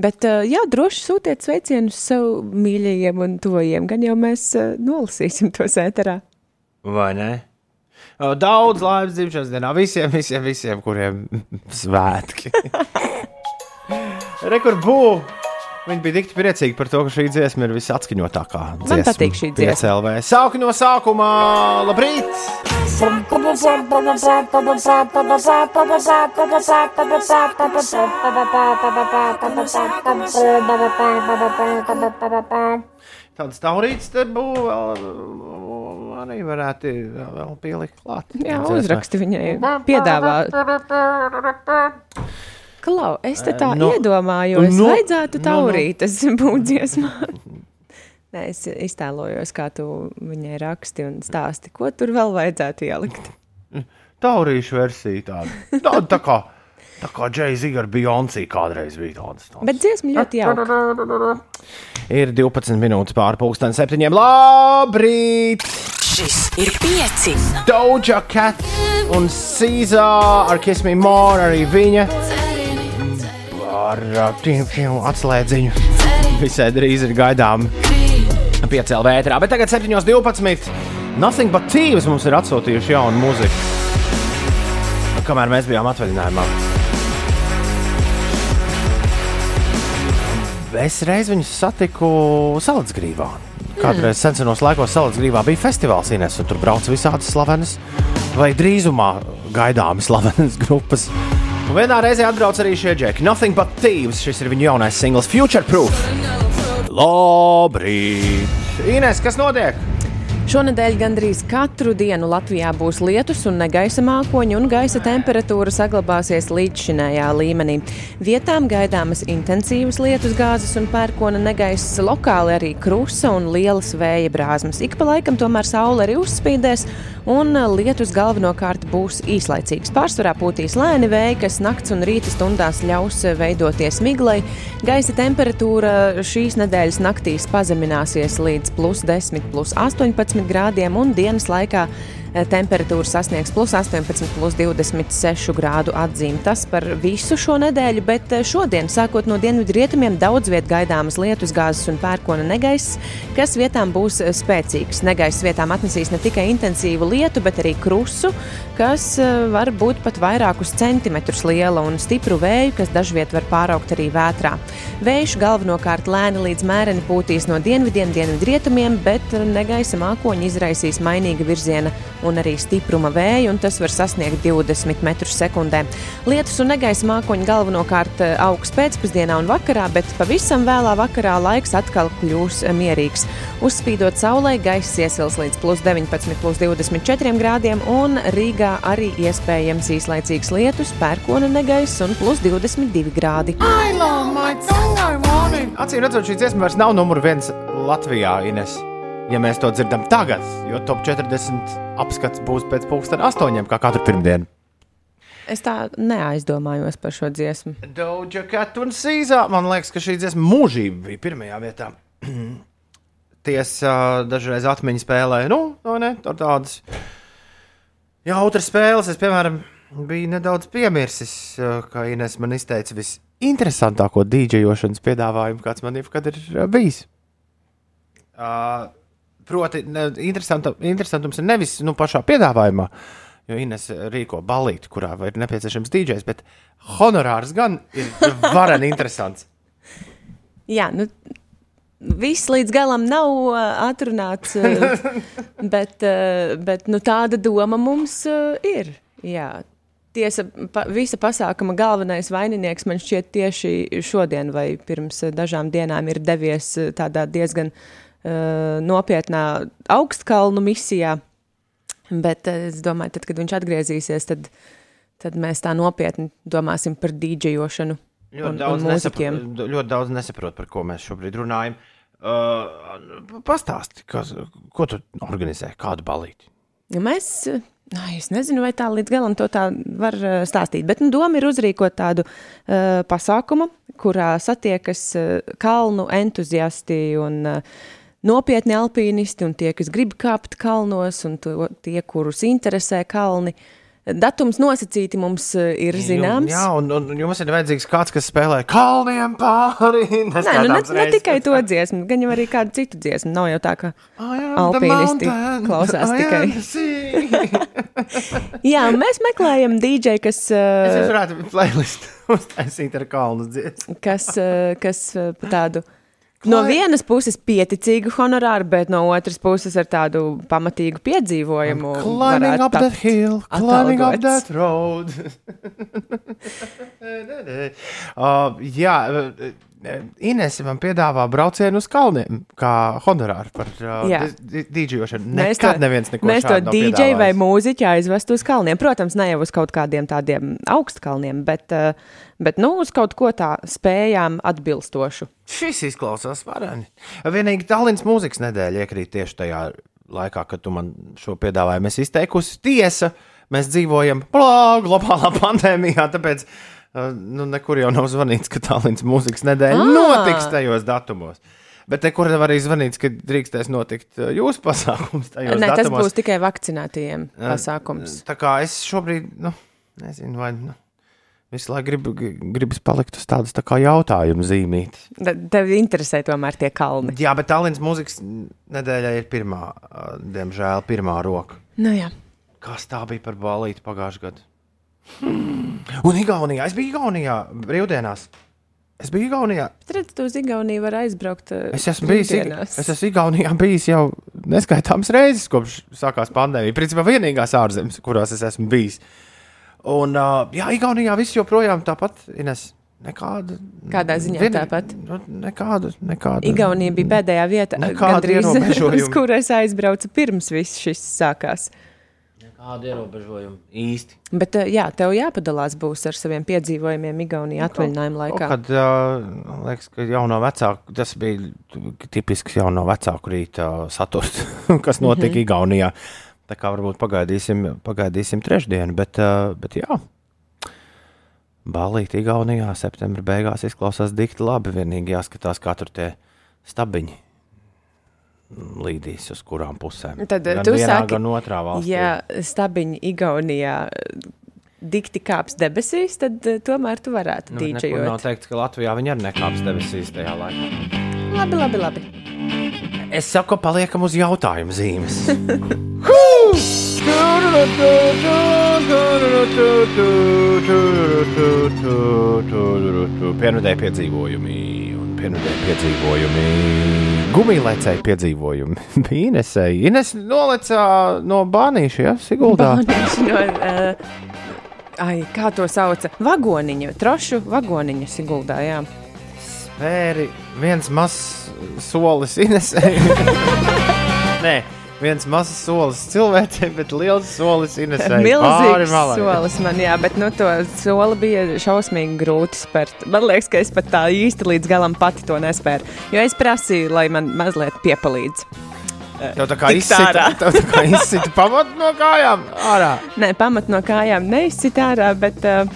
Bet, uh, jā, droši sūtiet sveicienus sev mīļajiem un tojiem, gan jau mēs uh, nolasīsim to sēterā. Vai ne? Daudz laimes dzimšanas dienā visiem, visiem, visiem, kuriem svētki. Rekur būvē Viņi bija tik priecīgi par to, ka šī dziesma ir visatskaņotākā. Man patīk šī dziesma. Sāku no sākuma. Labrīt! Tāds taurīts te būtu vēl, arī varētu vēl pielikt klāt. Jā, uzraksti viņai piedāvā. Klau, es te tā Nu, no, iedomājos, nu, no, vajadzētu nu, nu. taurītas būt dziesmā. Nē, es iztēlojos, kā tu viņai raksti un stāsti, ko tur vēl vajadzētu ielikt. Taurīšu versija tāda. Tāda tā kā, tā kā Jay-Z ar Beyoncé kādreiz bija tādas. tādas. Bet dziesma ļoti jauka. Ir 12 minūtes pāri pusdienas septiņiem. Labrīt! Šis ir pieci. Doja Cat un Caesar ar Kiss Me More arī viņa. Ar tiem atslēdziņu. Visai drīz ir gaidām piecēlā vētrā. Bet tagad 7.12. Nothing but Thieves mums ir atsūtījuši jaunu mūziku. Kamēr mēs bijām atvaļinājumā. Es reiz viņus satiku Salacgrīvā. Kādreiz senos laikos Salacgrīvā bija festivāls Ines, un tur brauca visādas slavenas vai drīzumā gaidāmas slavenas grupas. Un vienā reizē atbrauc arī šie džeki. Nothing but Thieves. Šis ir viņu jaunais singls Future Proof. Labrīt! Ines, kas notiek? Šonadēļ gandrīz katru dienu Latvijā būs lietus un negaisa mākoņi, un gaisa temperatūra saglabāsies līdzšinējā līmenī. Vietām gaidāmas intensīvas lietus gāzes un pērkona negaiss, lokāli arī krusa un lielas vēja brāzmas. Ik pa laikam tomēr saule arī uzspīdēs, un lietus galvenokārt būs īslaicīgs. Pārsvarā pūtīs lēni vēji, kas nakts un rīta stundās ļaus veidoties miglai. Gaisa temperatūra šīs nedēļas naktīs pazemināsies līdz plus 10, plus 18 grādiem, un dienas laikā temperatūra sasniegs plus 18, plus 26 grādu atzīmi. Tas par visu šo nedēļu, bet eh, šodien, sākot no dienvidu rietumiem, daudz viet gaidāmas lietus gāzes un pērkona negaiss, kas vietām būs eh, spēcīgs. Negaiss vietām atnesīs ne tikai intensīvu lietu, bet arī krusu, kas eh, var būt pat vairākus centimetrus liela un stipru vēju, kas dažviet var pāraukt arī vētrā. Vējš galvenokārt lēni līdz mēreni pūtīs no dienvidiem, dienvidrietumiem, bet negaisa mākoņi izraisīs mainīga virziena un arī stipruma vēju, un tas var sasniegt 20 metrus sekundē. Lietus un negaisa mākoņi galvenokārt eh, augs pēcpusdienā un vakarā, bet pavisam vēlā vakarā laiks atkal kļūs eh, mierīgs. Uzspīdot saulē, gaiss iesils līdz plus 19, plus 24 grādiem, un Rīgā arī iespējams īslaicīgs lietus, pērkona negaiss un plus 22 grādi. Acīm redzot, šī dziesma vairs nav numur viens Latvijā, Ines. Ja mēs to dzirdam tagad, jo top 40 apskats būs pēc pusdienas astoņiem, kā katru pirmdienu. Es tā neaizdomājos par šo dziesmu. Doja Cat un Caesar. Man liekas, ka šī dziesma mūžība bija pirmajā vietā. Tiesa, dažreiz atmiņas spēlē, nu, no ne, tur tādas jautras spēles. Es, piemēram, biju nedaudz piemirsis, ka Ines man izteica visinteresantāko dīdžejošanas piedāvājumu, kāds man jebkad ir bijis. Uh, proti, interesantums ir nevis nu, pašā piedāvājumā, jo Ines rīko balīti, kurā ir nepieciešams dīdžejs, bet honorārs gan ir vareni interesants. Jā, nu, viss līdz galam nav uh, atrunāts, uh, bet, uh, bet nu, tāda doma mums uh, ir. Jā. Tiesa, pa, visa pasākuma galvenais vaininieks man šķiet tieši šodien vai pirms uh, dažām dienām ir devies uh, tādā diezgan uh, nopietnā augstkalnu misijā. Bet uh, es domāju, tad, kad viņš atgriezīsies, tad, tad mēs tā nopietni domāsim par dīdžejošanu. Ļoti Un- daudz, un nesaprot, ļoti daudz nesaprot, par ko mēs šobrīd runājam. Uh, Pastāsti, kas, ko tu organizē, kādu balīti. Nu, Mēs, eh, ai, es nezinu, vai tā līdz galam to tā var eh, stāstīt, bet nu, doma ir uzrīkot tādu uh, pasākumu, kurā satiekas uh, kalnu entuziasti un uh, nopietni alpīnisti un tie, kas grib kāpt kalnos un to, tie, kurus interesē kalni. Datums nosacīti mums eh, ir zināms. Jā, un, un jums ir vajadzīgs kāds, kas spēlē kalniem pāri. Nē, nu, ne, ne tikai to dziesmu, gan jau arī kādu citu dziesmu. Nav jau tā, ka alpīnisti klausās tikai. Jā, mēs meklējam DJ, kas. Es Uh, varētu playlistu uztaisīt ar kalnu dziesmu. kas, uh, kas uh, tādu. No vienas puses pieticīgu honorāru, bet no otras puses ar tādu pamatīgu piedzīvojumu. Climbing varētu up that hill, climbing up atalgots. that road. uh, jā, uh, Inese man piedāvā braucienu uz kalniem, kā honorāru par uh, dīdžošanu. Mēs Nekad to- neviens neko Mēs to DJ vai mūziķu aizvestu uz kalniem. Protams, ne jau uz kaut kādiem tādiem augstkalniem, bet, eh, bet nu, uz kaut ko tā spējām atbilstošu. Šis izklausās vareni. Vienīgi Tallinas mūzikas nedēļa iekrīt tieši tajā laikā, kad tu man šo piedāvājumu esi izteikusi. Tiesa, mēs dzīvojam globālā pandēmijā, tāpēc uh, nu, nekur jau nav zvanīts, ka Tallinas mūzikas nedēļa Ā! notiks tajos datumos. Bet nekur nevar arī zvanīt, ka drīkstēs notikt uh, jūsu pasākums Nē, tas datumos. būs tikai vakcinētajiem pasākums. Tā kā es šobrīd, nu, nezinu, vai nu, visu laiku gribu, gribas palikt uz tādas tā kā jautājumu zīmītes. Tev interesē tomēr tie kalni. Jā, bet Tallinas mūzikas nedēļā ir pirmā, diemžēl, pirmā roka. Nu, jā. Kas tā bija par balīti pagājušajā gadā? Hmm. Un Igaunijā, es biju Igaunijā brīvdienās. Es biju Igaunijā. Es redzu, tu uz Igauniju var aizbraukt. eh, Es esmu bijis, brīvdienās. es esmu Igaunijā bijis jau neskaitāmas reizes, kopš sākās pandēmija. Principā vienīgās ārzemes, kurās es esmu bijis. Un, uh, jā, Igaunijā viss joprojām tāpat, Ines. Nekāda. Kādā ziņā Vieni- tāpat? Nu, nekāda, nekāda. Igaunija bija pēdējā vieta, gandrīz, uz kuru es aizbraucu pirms viss šis sākās. Nekāda ierobežojuma īsti. Bet, eh, jā, tev jāpadalās būs ar saviem piedzīvojumiem Igaunijā atvaļinājuma laikā. Kad uh, liekas, ka jauno vecāku, tas bija tipisks jauno vecāku rīta saturs, kas notika mm -hmm. Igaunijā. Tā kā varbūt pagaidīsim, pagaidīsim trešdienu, bet, uh, bet jā. Balīt Igaunijā septembra beigās izklausās dikti labi. Vienīgi jāskatās, kā tur tie stabiņi līdīs uz kurām pusēm. Tad, gan tu vienā, saki, gan otrā valstī. Ja stabiņi Igaunijā dikti kāps debesīs, tad eh, tomēr tu varētu Nu, nekur nav teikts, ka Latvijā viņi arī nekāps debesīs tajā laikā. Labi, labi, labi. Es saku, paliekam uz jautājumu zīmes. Pienvidēji piedzīvojumi pienvidēji piedzīvojumi. Gumijlecēji piedzīvojumi. Inesēji. Ines nolecā no Bānīša, ja, Siguldā. Bāniņš no, uh, ai, kā to sauca? Vagoniņu, trošu vagoniņu Siguldā, jā. Spēri viens mazs solis Inesēji. Nē, viens mazs solis cilvēcei, bet liels solis pāri Milzīgs solis man, jā, bet nu, to soli bija šausmīgi grūti spērt. Man liekas, ka es pat tā īsti līdz galam pati to nespēru. Jo es prasīju, lai man mazliet piepalīdz. Tev tā kā izsita, izsita pamat no kājām ārā. Nē, pamat no kājām neizsit ārā, bet uh,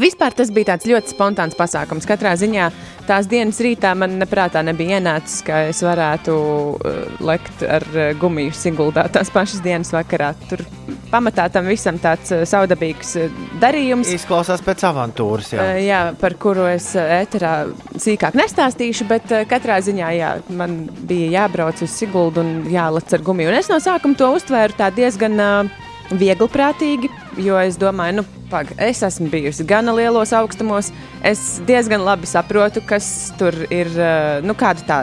vispār tas bija tāds ļoti spontāns pasākums. Katrā ziņā tās dienas rītā man neprātā nebija ienācis, ka es varētu uh, lekt ar uh, gumiju Siguldā tās pašas dienas vakarā. Tur pamatā tam visam tāds uh, saudabīgs darījums. Izklausās pēc avantūras, jā. Uh, jā, par kuru es ēterā sīkāk nestāstīšu, bet katrā ziņā jā, man bija jābrauc uz Siguldu un jālec ar gumiju. Un es no sākuma to uztvēru tā diezgan viegliprātīgi, jo es domāju, nu, pag, es esmu bijusi gana lielos augstumos. Es diezgan labi saprotu, kas tur ir, uh, nu, kāda tā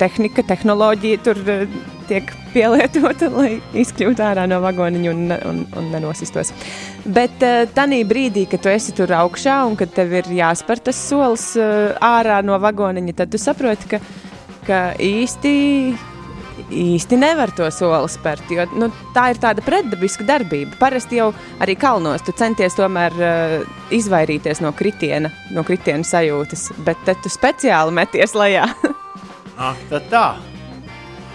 tehnika, tehnoloģija tur uh, tiek pielietota, lai izkļūtu ārā no vagoniņa un, un, un nenosistos. Bet uh, tajā brīdī, kad tu esi tur augšā un kad tev ir jāspēr tas solis ārā no vagoniņa, tad tu saproti, ka, ka īsti īsti nevar to soli spērt. Jo, nu, tā ir tāda pretdabiska darbība. Parasti jau arī kalnos tu centies tomēr uh, izvairīties no kritiena, no kritiena sajūtas, bet te tu speciāli meties lejā. Ak, tad tā.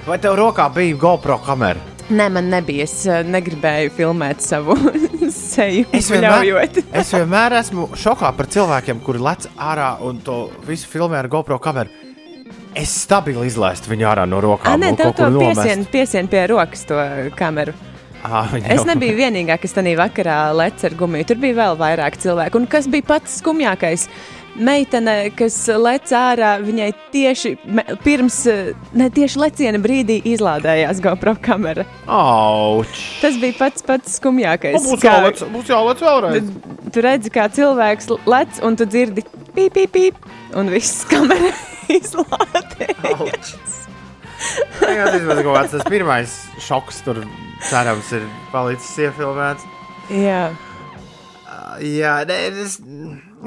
Vai tev rokā bija GoPro kamera? Nē, man nebija. Es uh, negribēju filmēt savu seju. Es vienmēr, es vienmēr esmu šokā par cilvēkiem, kuri lec ārā un to visu filmē ar GoPro kameru. Es stabili izlaistu viņu ārā no rokām. nē, tev to piesien, piesien pie rokas to kameru. Ah, Es nebiju vienīgā, kas tajā vakarā lec ar gumiju. Tur bija vēl vairāk cilvēku. Un kas bija pats skumjākais? Meitene, kas lec ārā, viņai tieši pirms, ne tieši leciena brīdī izlādējās GoPro kamera. Auč! Tas bija pats pats skumjākais. Nu, Būs Kā- jālec, būs jālec vēlreiz. Tu, tu redzi, kā cilvēks lec, un tu dzirdi pīp, pīp, pīp, un viss kamera izlādējas. Jā, tas ir tas pirmais šoks, tur cerams ir palicis iefilmēts. Jā. Jā, nē, es,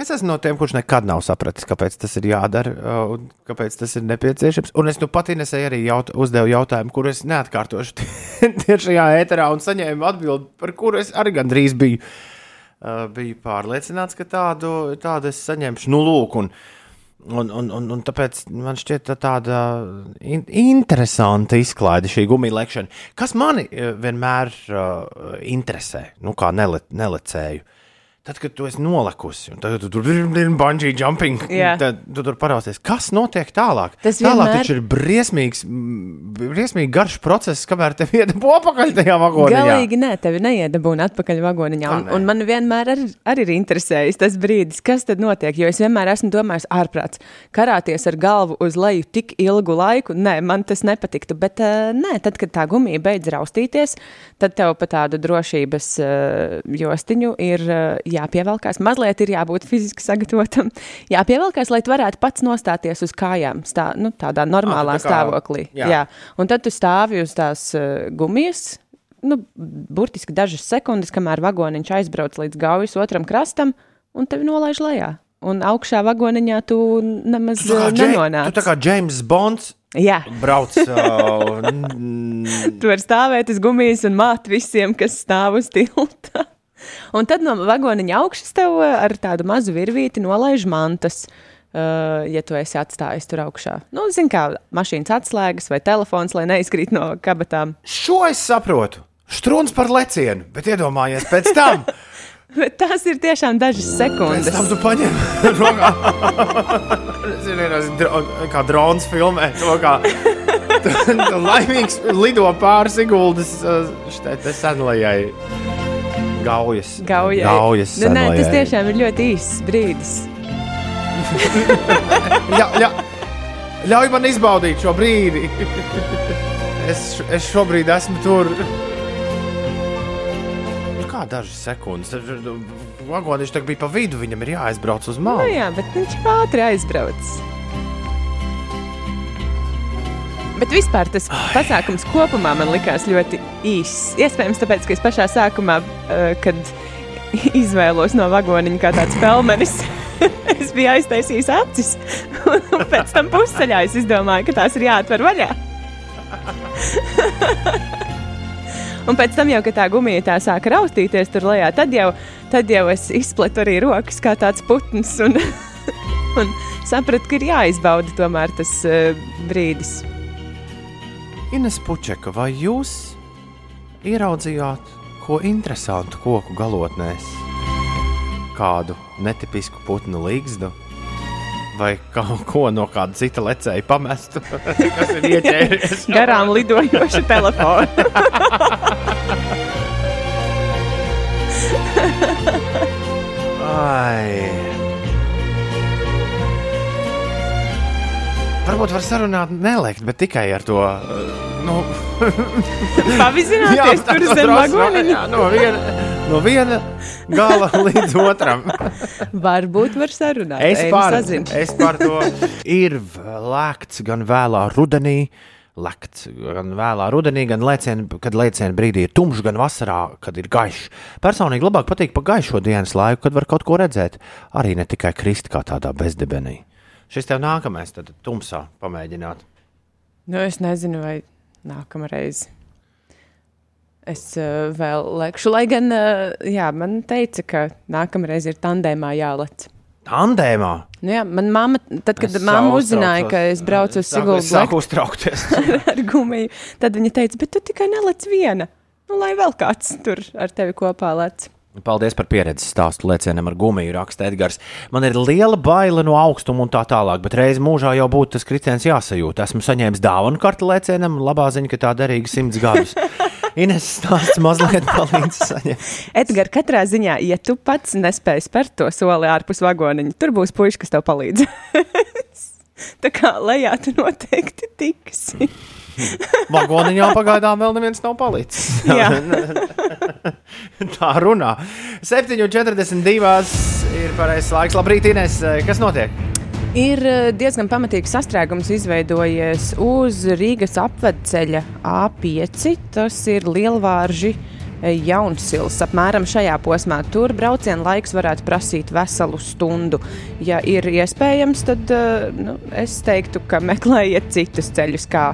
es esmu no tiem, kurš nekad nav sapratis, kāpēc tas ir jādara uh, un kāpēc tas ir nepieciešams. Un es nu pat Inesai arī jaut, uzdevu jautājumu, kur es neatkārtošu tiešajā ēterā un saņēmu atbildi, par kuru es arī gandrīz biju, uh, biju pārliecināts, ka tādu, tādu es saņemšu. Nu, lūk, un, Un, un, un, un tāpēc man šķiet tā tāda in, interesanta izklaide šī gumija lekšana, kas mani eh, vienmēr uh, interesē, nu, kā nele, nelecēju. Tad, kad tu esi nolikusi, un tad tu tur ir bungee jumping, Jā. tad tu tur parausies, kas notiek tālāk. Tas tālāk vienmēr- taču ir briesmīgs, briesmīgi garš process, kamēr tev iedabū apakaļ tajā vagonā. Galīgi nē, tevi neiedabūna atpakaļ vagoniņā. Un, un man vienmēr ar, arī ir interesējis tas brīdis, kas tad notiek. Jo es vienmēr esmu domājis, ārprāts, karāties ar galvu uz leju tik ilgu laiku. Nē, man tas nepatiktu. Bet uh, nē, tad, kad tā gumija beidz raustīties, tad tev pa tādu drošības uh, jostiņu ir uh, jāpievelkās. Mazliet ir jābūt fiziski sagatavotam. Jāpievelkās, lai tu varētu pats nostāties uz kājām, stā, nu, tādā normālā tā kā- stāvoklī. jā. Jā. Un tad tu stāvi uz tās uh, gumijas, nu, burtiski dažas sekundes, kamēr vagoniņš aizbrauc līdz gaujas otram krastam, un tevi nolaiž lejā. Un augšā vagoniņā tu nemaz Tu kā Džei- nenonāc. Tu tā kā James Bonds Jā, brauc. Uh, tu vari stāvēt uz gumijas un māt visiem, kas stāv uz tilta. Un tad no vagoniņa augšas tev uh, ar tādu mazu virvīti nolaiž mantas. Uh, ja tu esi atstājis tur augšā, nu, zini, kā mašīnas atslēgas vai telefons, lai neizkrīt no kabatām. Šo es saprotu. Strūns par lecienu, bet iedomājies pēc tam. Bet tās ir tiešām dažas sekundes. tam tu paņem rokā. Es zinu, dro, kā drons filmē to, kā tu, tu laimīgs lido pāri Siguldas te senlajai gaujas. Gaujai. Gaujas nu, nē, tas tiešām ir ļoti īss brīdis. Jā, jā. Ļauj man izbaudīt šo brīdi. Es, es šobrīd esmu tur. Nu, Kā dažas sekundes. Tagad bija pa vidu, viņam ir jāaizbrauc uz Nu, malu. jā, bet viņš ātri aizbrauc. Bet vispār tas pasākums kopumā man likās ļoti īss. Iespējams, tāpēc, ka es pašā sākumā, eh, kad izvēlos no vagoniņa kā tāds pelmenis, es biju aiztaisījis acis. Un pēc tam pusceļā es izdomāju, ka tās ir jāatver vaļā. Un pēc tam, jau, kad tā gumija tā sāka raustīties tur lejā, tad jau, tad jau es izpletu arī rokas kā tāds putns un, un sapratu, ka ir jāizbauda tomēr tas uh, brīdis. Ines Pučeka, vai jūs ieraudzījāt ko interesantu koku galotnēs? Kādu netipisku putnu līgstu? Vai kaut ko no kāda cita lecēja pamestu, kas ir ieķēries? Garām lidojoša telefona. Ai. Varbūt var sarunāt, nelēkt, bet tikai ar to. uh, Nu, Pavizināties tur tā- zem vagoniņa. jā, No viena, no viena gala līdz otram. Varbūt var sarunāt. Es nu par, es par to ir lēkts gan vēlā rudenī. Lekts gan vēlā rudenī, gan lēcienā, kad lēcienā brīdī ir tumšs, gan vasarā, kad ir gaišs. Personīgi labāk patīk pa gaišo dienas laiku, kad var kaut ko redzēt. Arī ne tikai krist kā tādā bezdebenī. Šis tev nākamais, tad tumsā pamēģināt. Nu, es nezinu, vai nākamreiz. Es uh, vēl lekšu, lai gan, uh, jā, man teica, ka nākamreiz ir tandēmā jālec. Tandēmā. Nu, jā, man mamma, tad, kad Es mamma uzzināja, ka es braucu uz es Sāku uztraukties. ar gumiju, tad viņa teica, bet tu tikai nelec viena. Nu, lai vēl kāds tur ar tevi kopā lec. Paldies par pieredzi stāstu lēcienam ar gumiju, raksta Edgars. Man ir liela baila no augstuma un tā tālāk, bet reiz mūžā jau būtu tas kritiens jāsajūt. Esmu saņēmis dāvanu kartu lēcienam, labā ziņa, ka tā derīga simts gadus. Ines stāsts mazliet palīdz saņemt. Edgars, katrā ziņā, ja tu pats nespēji spērt to soli ārpus vagoniņa, tur būs puisis, kas tev palīdz. Tā kā lejā tu noteikti tiksi. Vagoniņā pagaidām vēl neviens nav palicis. Tā runā. 7,42 ir pareizais laiks. Labrīt, Ines. Kas notiek? Ir eh, diezgan pamatīgs sastrēgums izveidojies uz Rīgas apvedceļa A5. Tas ir lielvārži eh, Jaunsils. Apmēram šajā posmā tur brauciena laiks varētu prasīt veselu stundu. Ja ir iespējams, tad eh, nu, es teiktu, ka meklējiet citus ceļus, kā,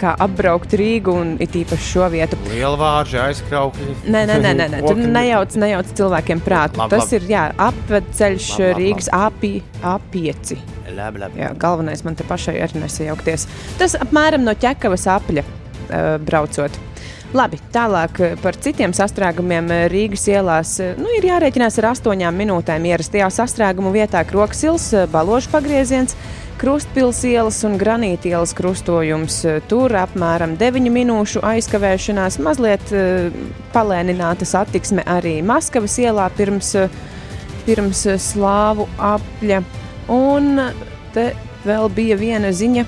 kā apbraukt Rīgu un it īpaši šo vietu. Lielvārži aizkraukļi. Nē, nē, nē, nē, nē. tur nejauc, nejauc cilvēkiem prātu. Labi, Tas labi. ir jā, apvedceļš Labi, labi, Rīgas A5. A5. Labi, labi. Jā, galvenais man te pašai ir nesajaukties. Tas apmēram no ķekavas apļa uh, braucot. Labi, tālāk par citiem sastrēgumiem Rīgas ielās. Nu, ir jārēķinās ar astoņām minūtēm. Ierastajā sastrēgumu vietā Kroksils, Baložu pagrieziens, Krustpils ielas un Granīta ielas krustojums. Eh, Tur apmēram 9 minūšu aizkavēšanās, mazliet uh, palēnināta satiksme arī Maskavas ielā pirms, eh, pirms eh, slāvu apļa. Un te vēl bija viena ziņa,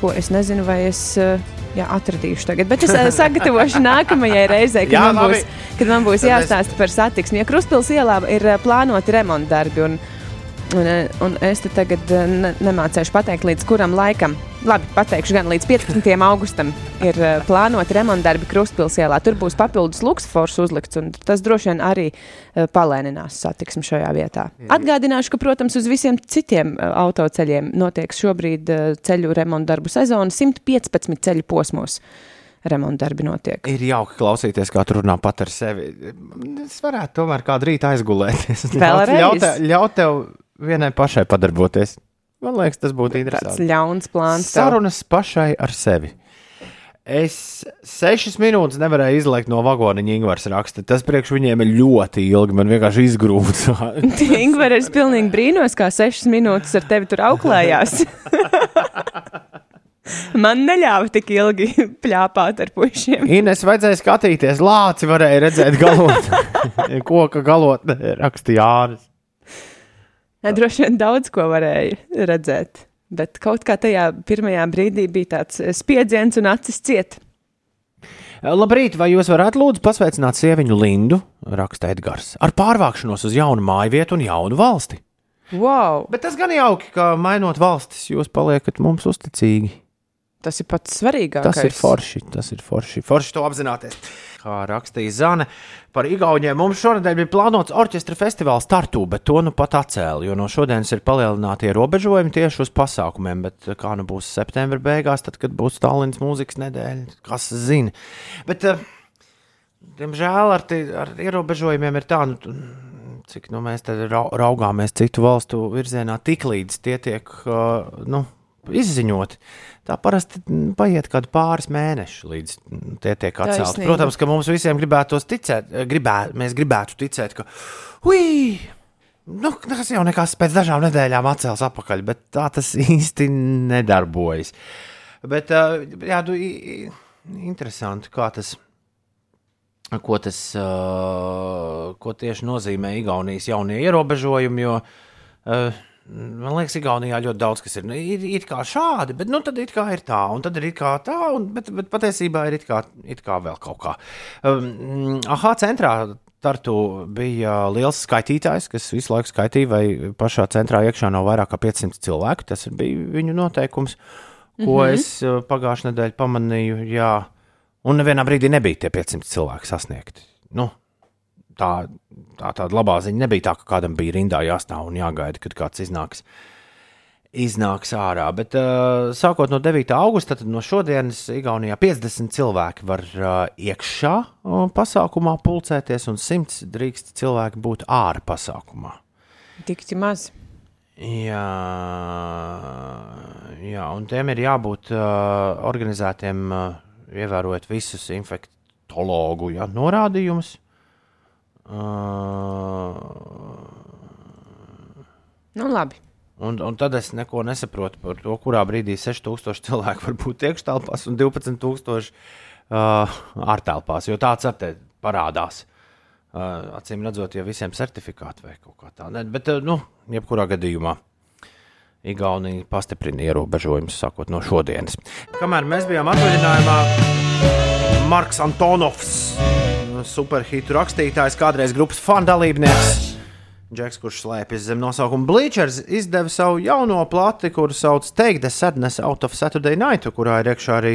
ko es nezinu, vai es eh, jā, atradīšu tagad. Bet es eh, sagatavošu nākamajai reizei, kad, Jā, man būs, kad man būs jāstāsta par satiksmi. Ja Krustpils ielā ir eh, plānoti remontdarbi. Un, Un, eh, un es te tagad eh, ne, nemācīšu pateikt, līdz kuram laikam. Labi, pateikšu, gan līdz 15. augustam ir uh, plānota remontdarbi Krustpilsēlā. Tur būs papildus luksfors uzlikts, un tas droši vien arī uh, palēninās satiksmi šajā vietā. Atgādināšu, ka, protams, uz visiem citiem uh, autoceļiem notiek šobrīd ceļu remontdarbu sezona 115 ceļu posmos. Remontdarbi notiek. Ir jauki klausīties, kā tur runā pat ar sevi. Es varētu tomēr kādu rītu aizgulēties. Vēlreiz? Ļaut, ļaut tev vienai pašai padarboties. Man liekas, tas būtu Tāds interesanti. ļauns plāns. Sarunas pašai ar sevi. Es sešas minūtes nevarēju izlaikt no vagoniņa, Ingūns raksta. Tas priekš viņiem ir ļoti ilgi. Man vienkārši izgrūts. Ingūna, es pilnīgi brīnos, kā sešas minūtes ar tevi tur auklējās. Man neļāva tik ilgi plāpāt ar puišiem. Ines vajadzēja skatīties, lāci varēja redzēt galot. Koka galotnē rakstīja Jānis. Ne, droši vien daudz ko varēja redzēt. Bet kaut kā tajā pirmajā brīdī bija tāds spiedziens un acis ciet. Labrīt, vai jūs varētu lūdzu pasveicināt sieviņu Lindu, raksta Edgars, ar pārvākšanos uz jaunu māju vietu un jaunu valsti? Wow! Bet tas gan jauki, ka mainot valstis, jūs paliekat mums uzticīgi. Tas ir pats svarīgākais. Tas ir forši, tas ir forši. Forši to apzināties. Kā rakstīja Zane par Igauniem, mums šonadēļ bija plānots orķestra festivāls Tartu, bet to nu pat atcēla, jo no šodienas ir palielināti ierobežojumi tieši uz pasākumiem. Bet kā nu būs septembra beigās, tad, kad būs Tallinas mūzikas nedēļa, kas zina. Bet, eh, diemžēl, ar, tie, ar ierobežojumiem ir tā, nu, cik nu, mēs raugāmies citu valstu virzienā, tik līdz tie tiek uh, nu, izziņoti. Tā parasti mm, paiet kaut pāris mēneši, līdz mm, tie tiek atcelti. Protams, ka mums visiem gribētos ticēt, eh, gribē, mēs gribētu ticēt, ka ui, nu, tas jau nekas pēc dažām nedēļām atcels atpakaļ, bet tā tas īsti nedarbojas. Bet, uh, jā, i- interesanti, kā tas. Ko tas uh, ko tieši nozīmē Igaunijas jaunie ierobežojumi? Jo, man liekas, Igaunijā ļoti daudz kas ir. Nu, ir it kā šādi, bet nu, tad it kā ir tā, un tad ir kā tā, un, bet, bet patiesībā ir it kā, it kā vēl kaut kā. Um, aha, centrā Tartu bija liels skaitītājs, kas visu laiku skaitīja, vai pašā centrā iekšā nav vairāk kā 500 cilvēku. Tas bija viņu noteikums, ko mm -hmm. es uh, pagājušajā nedēļā pamanīju. Jā, un nevienā brīdī nebija tie 500 cilvēki sasniegti. Nu, tā, tā tāda labā ziņa nebija tā, ka kādam bija rindā jāstāv un jāgaida, kad kāds iznāks. Iznāks ārā, bet uh, sākot no 9. augusta, tad no šodienas Igaunijā 50 cilvēki var uh, iekšā uh, pasākumā pulcēties, un 100 drīkst cilvēki būt ārā pasākumā. Tik maz. Jā, jā, un tiem ir jābūt uh, organizētiem, uh, ievērojot visus infektologu ja, norādījumus. Uh, Nu, labi. un, un tad es neko nesaprotu par to, kurā brīdī 6000 cilvēku var būt iekštelpās un 12,000 uh, ārtelpās, jo tāds ar te parādās. Uh, acīm redzot, ja visiem certifikāti vai kaut kā tāda. Bet, uh, nu, jebkurā gadījumā Igaunija pastiprina ierobežojumus sākot no šodienas. Kamēr mēs bijām atvaļinājumā, Marks Antonovs, superhitu rakstītājs, kādreiz grupas fanu dalībnieks. Džeks, kurš slēpjas zem nosaukuma Bleachers, izdeva savu jauno plati, kuru sauc Take the Sadness Out of Saturday Night, kurā ir iekšā arī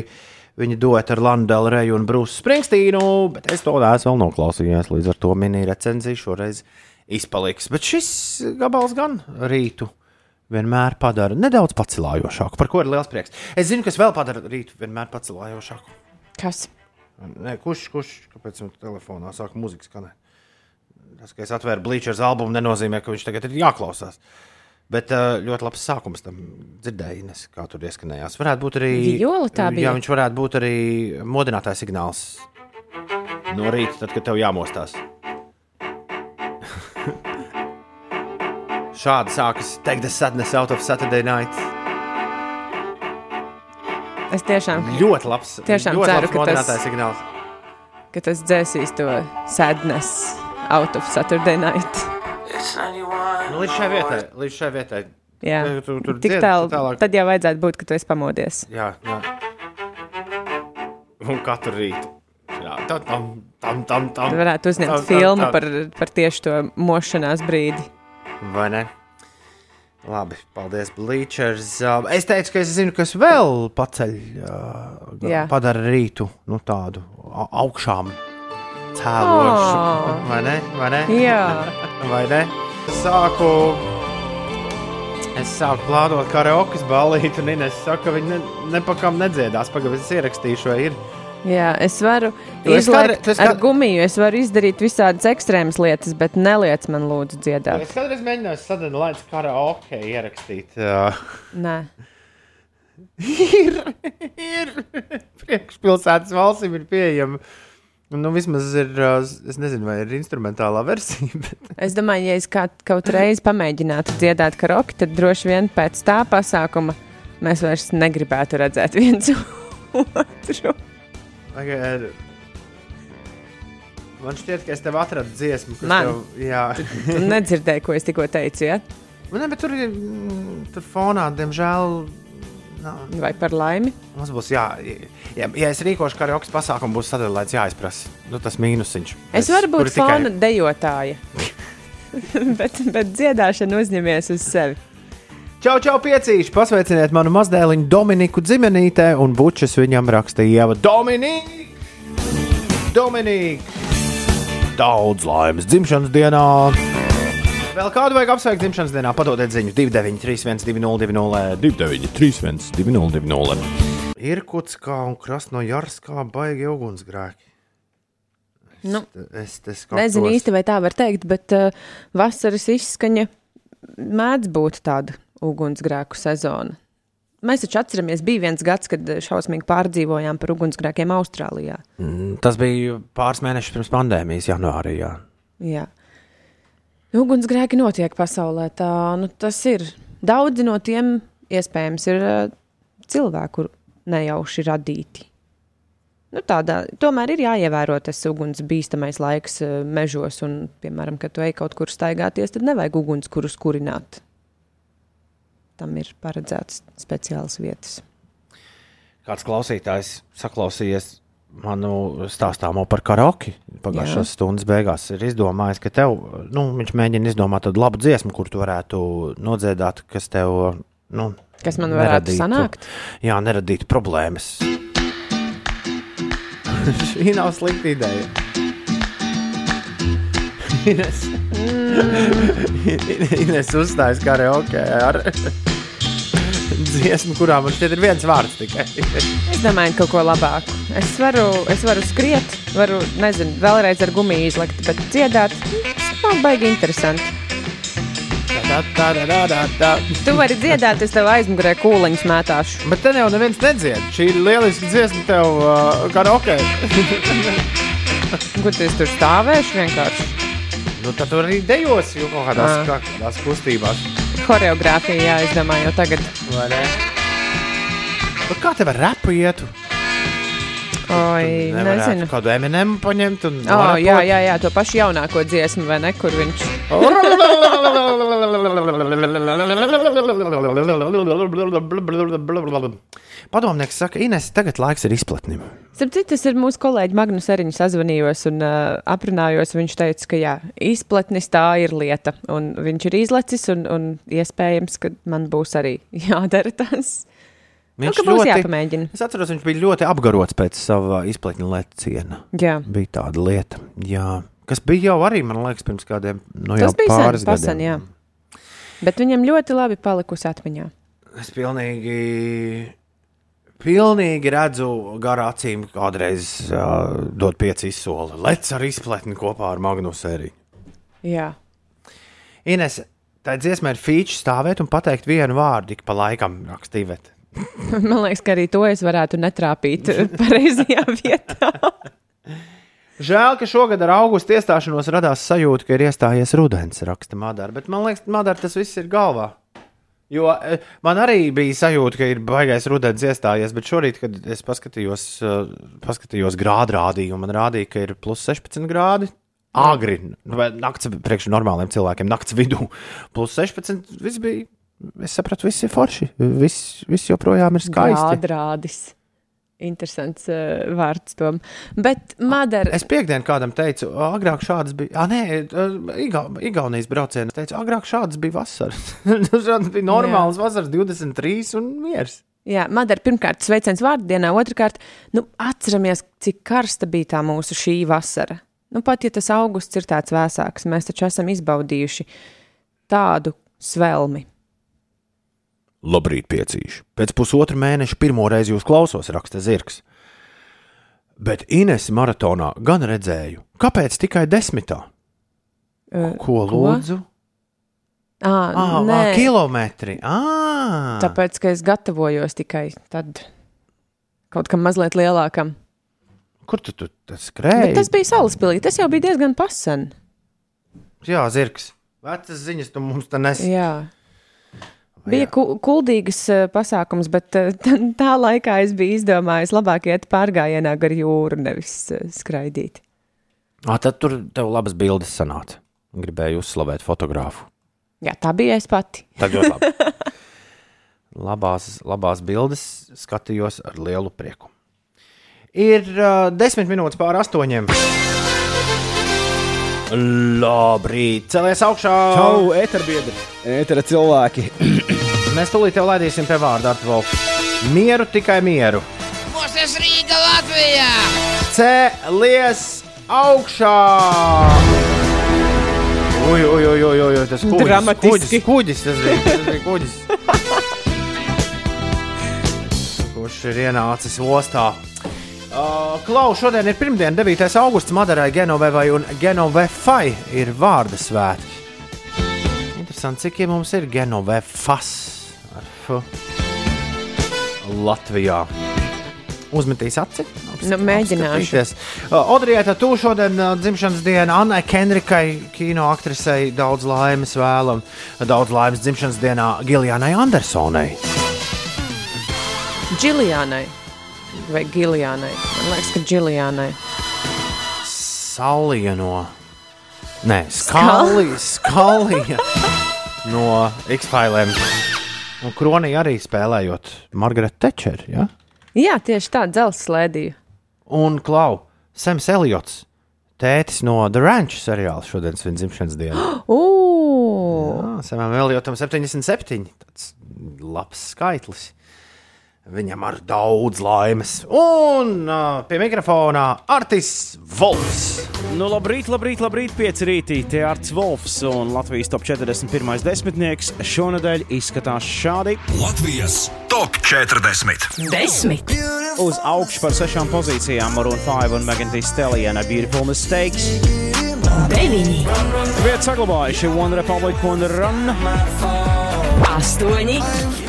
viņa dueta ar Lanu Delreju un Brūsu Springstīnu, bet es to neesmu vēl noklausījies, līdz ar to mini recenzija šoreiz izpaliks. Bet šis gabals gan rītu vienmēr padara nedaudz pacilājošāku, par ko ir liels prieks. Es zinu, kas vēl padara rītu vienmēr pacilājošāku. Kas? Nē, kurš, kurš, kāpēc man telefonā sāk muzika skanēt? Tas, ka es atvēru Bleachers albumu, nenozīmē, ka viņš tagad ir jāklausās. Bet uh, ļoti labs sākums tam dzirdēji, Ines, kā tur ieskanējās. Varētu būt arī. Viola tā bija? Jā, viņš varētu būt arī modinātājs signāls no rīta, tad, kad tev jāmostās. Šādi sākas Take the Sadness out of Saturday night. Es tiešām, Ļoti labs. Tiešām ļoti ceru, labs ka tas- signāls. ka tas dzēsīs to sadness out of Saturday night. Nu, līdz šai vietai. Līdz šai vietai. Jā, Tu- tu- tur tik tālu. tālāk. Tad jau vajadzētu būt, ka tu esi pamodies. Jā, jā. Un katru rītu. Jā, tam, tam, tam, tam. tam. Tad varētu uzņemt Tam, tam, filmu tam. par, par tieši to mošanās brīdi. Vai ne? Labi, paldies, Bleachers. Uh, Es teicu, ka es zinu, kas vēl paceļ, uh, padara rītu nu, tādu au- augšām cēlošu. Ā. Vai ne? Vai ne? Jā, Vai ne? Es sāku. Es sāku plānot karaoke ballīti, un Inês saka, ka viņi ne, nepakām nedziedās. Pagaidām, es ierakstīšu, vai ir. Jā, es varu esi ar kād- gumiju, es varu izdarīt visādas ekstrēmas lietas, bet neliec man lūdzu dziedāt. Es kādreiz mēģināju sadalīt, lai es karaoke ierakstīt. Uh, Nē, ir, ir. Priekšpilsētas valstīm ir pieejama. Nu, vismaz ir, uh, es nezinu, vai ir instrumentālā versija, bet es domāju, ja es kā, kaut reizi pamēģinātu dziedāt karaoke, tad droši vien pēc tā pasākuma mēs vairs negribētu redzēt viens otru. Pagaid. Man šķiet, ka es tev atradu dziesmu, kas Man? tev, jā. Tu nedzirdēji, ko es tikko teicu, ja? Ne, bet tur ir, mm, tur fonā, diemžēl, nav. vai par laimi? Mums būs jā, ja, ja es rīkošu karaoke pasākumu, būs sadalīts jāizprasa. Nu, tas mīnusiņš. Es varu kur būt ir tikai- fona dejotāja. bet, bet dziedāšanu uzņemies uz sevi. Čau, čau, piecīši! Pasveiciniet manu mazdēliņu Dominiku Zimenītē, un bučas viņam rakstīja Ieva Dominika! Dominika! Daudz laimes dzimšanas dienā! Vēl kādu vajag apsveikt dzimšanas dienā, padodiet ziņu 293, 202, 293, 202. Irkutskā un Krasnojarskā baigi ugunsgrēki. Nu, Es te nezinu īsti, vai tā var teikt, bet uh, vasaras izskaņa mēdz būt tāda ugunsgrēku sezona. Mēs taču atceramies, bija viens gads, kad šausmīgi pārdzīvojām par ugunsgrēkiem Austrālijā. Mm, Tas bija pāris mēnešus pirms pandēmijas, janvārī. Jā. Jā. Ugunsgrēki notiek pasaulē. Tā, nu, tas ir. Daudzi no tiem iespējams ir cilvēki, kur nejauši radīti. Nu, tādā, tomēr ir jāievēro tas uguns bīstamais laiks uh, mežos. Un, piemēram, kad tu ej kaut kur staigāties, tad nevajag uguns, kurus kurināt. Tam ir paredzētas speciālas vietas. Kāds klausītājs saklausījies manu stāstāmo par karaoke pagājušās Jā. stundas beigās, ir izdomājis, ka tev, nu, viņš mēģina izdomāt tādu labu dziesmu, kur tu varētu nodziedāt, kas tev, nu, Kas man varētu neradītu- sanākt? Jā, neradīt problēmas. Šī nav slikta ideja. Ines, Ines uzstājas karaoke ar dziesmu, kurā man šķiet ir viens vārds tikai. Es domāju, kaut ko labāku. Es varu, es varu skriet, varu, nezinu, vēlreiz ar gumiju izlikt, bet dziedāt, tas nav baigi interesanti. Tā, tā, tā, tā, tā, tā. Tu vari dziedāt, es tev aizmugurē kūliņus mētāšu. Bet te jau neviens nedzied. Šī ir lieliska dziesma tev uh, karaoke. Kur tu tur stāvēšu vienkārši? Nu, tad tur arī dejos, jo kaut kādās, kā, kādās kustībās. Horeogrāfija, jā, es domāju, jau tagad. Vai ne? Bet kā tev ar repu ietu? Oi, nezinu. Kādu Eminem paņemt un Oh, jā, jā, jā, to pašu jaunāko dziesmu, vai ne, kur viņš. Padomnieks saka, Ines, tagad laiks ir izplatnim. Citu, es ar mūsu kolēģi Magnus Eriņu sazvanījos un uh, aprunājos. Viņš teica, ka jā, izplatnis tā ir lieta. Un viņš ir izlecis, un, un iespējams, ka man būs arī jādara tas. Nu, ka būs jāpamēģina. Es atceros, viņš bija ļoti apgarots pēc sava izplatņa leciena. Jā. Bija tāda lieta, jā. kas bija jau arī, man liekas, pirms kādiem no bija sen, pāris pasen, gadiem. jā. Bet viņam ļoti labi palikusi atmiņā. Es pilnīgi, pilnīgi redzu garā acīm, kādreiz uh, dot pieci izsoli. Lec ar izpletni kopā ar Magnusu Eriņu. Jā. Ines, tā dziesma ir feature stāvēt un pateikt vienu vārdu ik pa laikam rakstīvēt. Man liekas, ka arī to es varētu netrāpīt pareizajā vietā. Žēl, ka šogad ar augustu iestāšanos radās sajūta, ka ir iestājies rudens, raksta Madara. Bet man liekas, Madara, tas viss ir galvā. Jo eh, man arī bija sajūta, ka ir baigais rudens iestājies, bet šorīt, kad es paskatījos, eh, paskatījos grādu rādījumu, man rādīja, ka ir plus 16 grādi. Agri, vai nakts priekš normāliem cilvēkiem, nakts vidū, plus 16. Viss bija, es sapratu, viss ir forši. Viss, viss joprojām ir skaisti. Gādrādis. Interesants uh, vārds tom. Bet, Madara, Es piekdienu kādam teicu, agrāk šādas bija. Ah, nē, Iga, Igaunijas braucienā. Es teicu, agrāk šādas bija vasaras. šādas bija normālas vasaras, 23 un miers. Jā, Madara, pirmkārt, sveiciens vārdienā, otrkārt, nu, atceramies, cik karsta bija tā mūsu šī vasara. Nu, pat ja tas augusts ir tāds vēsāks, mēs taču esam izbaudījuši tādu svelmi. Labrīt, piecīši. Pēc pusotra mēneša pirmo reizi jūs klausos, raksta Zirgs. Bet Ines maratonā gan redzēju, kāpēc tikai desmitā? Uh, Ko lūdzu? À, Ah, nē, ah, kilometri. Ah, tāpēc, ka es gatavojos tikai tad kaut kam mazliet lielākam. Kur tu, tu tas Bet skrēji? tas bija salaspīlī, tas jau bija diezgan pasen. Jā, Zirgs. Vecas ziņas tu mums te nes. Jā. Bija ku, kuldīgs uh, pasākums, bet uh, tā laikā es biju izdomājis, labāk iet pārgājienā gar jūru, nevis uh, skraidīt. Ah, tad tur tev labas bildes sanāca. Gribēju uzslavēt fotografu. Jā, tā bija es pati. Tā ļoti labi. labās, labās bildes skatījos ar lielu prieku. Ir uh, desmit minūtes pāri astoņiem. Labrīt, celies augšā! Čau, eterbiedri, etera cilvēki. Mēs tūlīt tev laidīsim pie vārda ar Volfu. Mieru, tikai mieru. Mūsu Rīga Latvijā! Celies augšā! Ui, ui, ui, ui, ui, tas kuģis, Dramatiski. kuģis, kuģis, tas bija, tas bija kuģis. Kurš ir ienācis ostā? Uh, Klau, šodien ir pirmdiena, 9. augusts. Madarai, Genovevai un Genovefai ir vārda svētki. Interesanti, cik ja mums ir Genovefas. Latvijā. Uzmetīs aci. Nu, mēģināšu. Odrieta, tu šodien dzimšanas diena Annai Kendrikai, kino aktrisei, daudz laimes vēlam. Daudz laimes dzimšanas dienā Giljānai Andersonai. Džilijānai vai Gilijānai. Man liekas, ka Džilijānai. Salija no. Nē, Skalija. Skalija no X-Filēm. Un Kronija arī spēlējot Margarita Tečer. Ja? Jā, tieši tā, dzelzs slēdīja. Un Klau, Sams Eliots, tētis no The Ranch seriāla šodien svin dzimšanas dienu. Samam Eliotam 77. Tas labs skaitlis. Viņam ar daudz laimes. Un uh, pie mikrofona Artis Volfs. Nu, labrīt, labrīt, labrīt, pieci rītī. Te Arts Volfs un Latvijas top 41. desmitnieks šonadēļ izskatās šādi. Latvijas top 40. Desmit, Uz augšu par sešām pozīcijām Maroon 5 un Megan Thee Stallion ar Beautiful Mistakes. deviņi, Vietu saglabājuši One Republic un Run. Astoņi,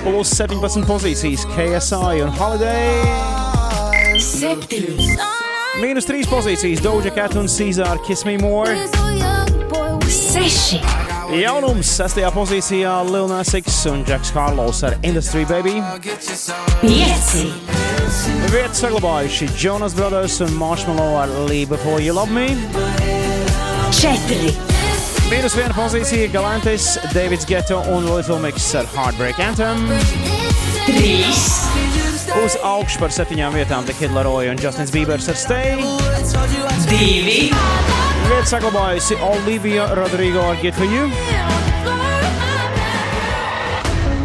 Plus 17 pozīcijas KSI un Holiday. septiņi, Mīnus 3 pozīcijas Doja Cat un Caesar Kiss Me More. seši, Jaunums sestajā pozīcijā Lil Nas X un Jacks Harlows ar Industry Baby. Pieci. Vietu saglabājuši Jonas Brothers un Marshmallow ar Leave Before You Love Me. Četri. Mīnus viena pozīcija Galantis, Davids Geto un Little Mix ar Heartbreak Anthem. Trīs. Uz augšu par septiņām vietām The Kid Laroi un Justins Biebers ar Stay. Divi. Vietu saglabājusi Olivija Rodrigo ar Get For You.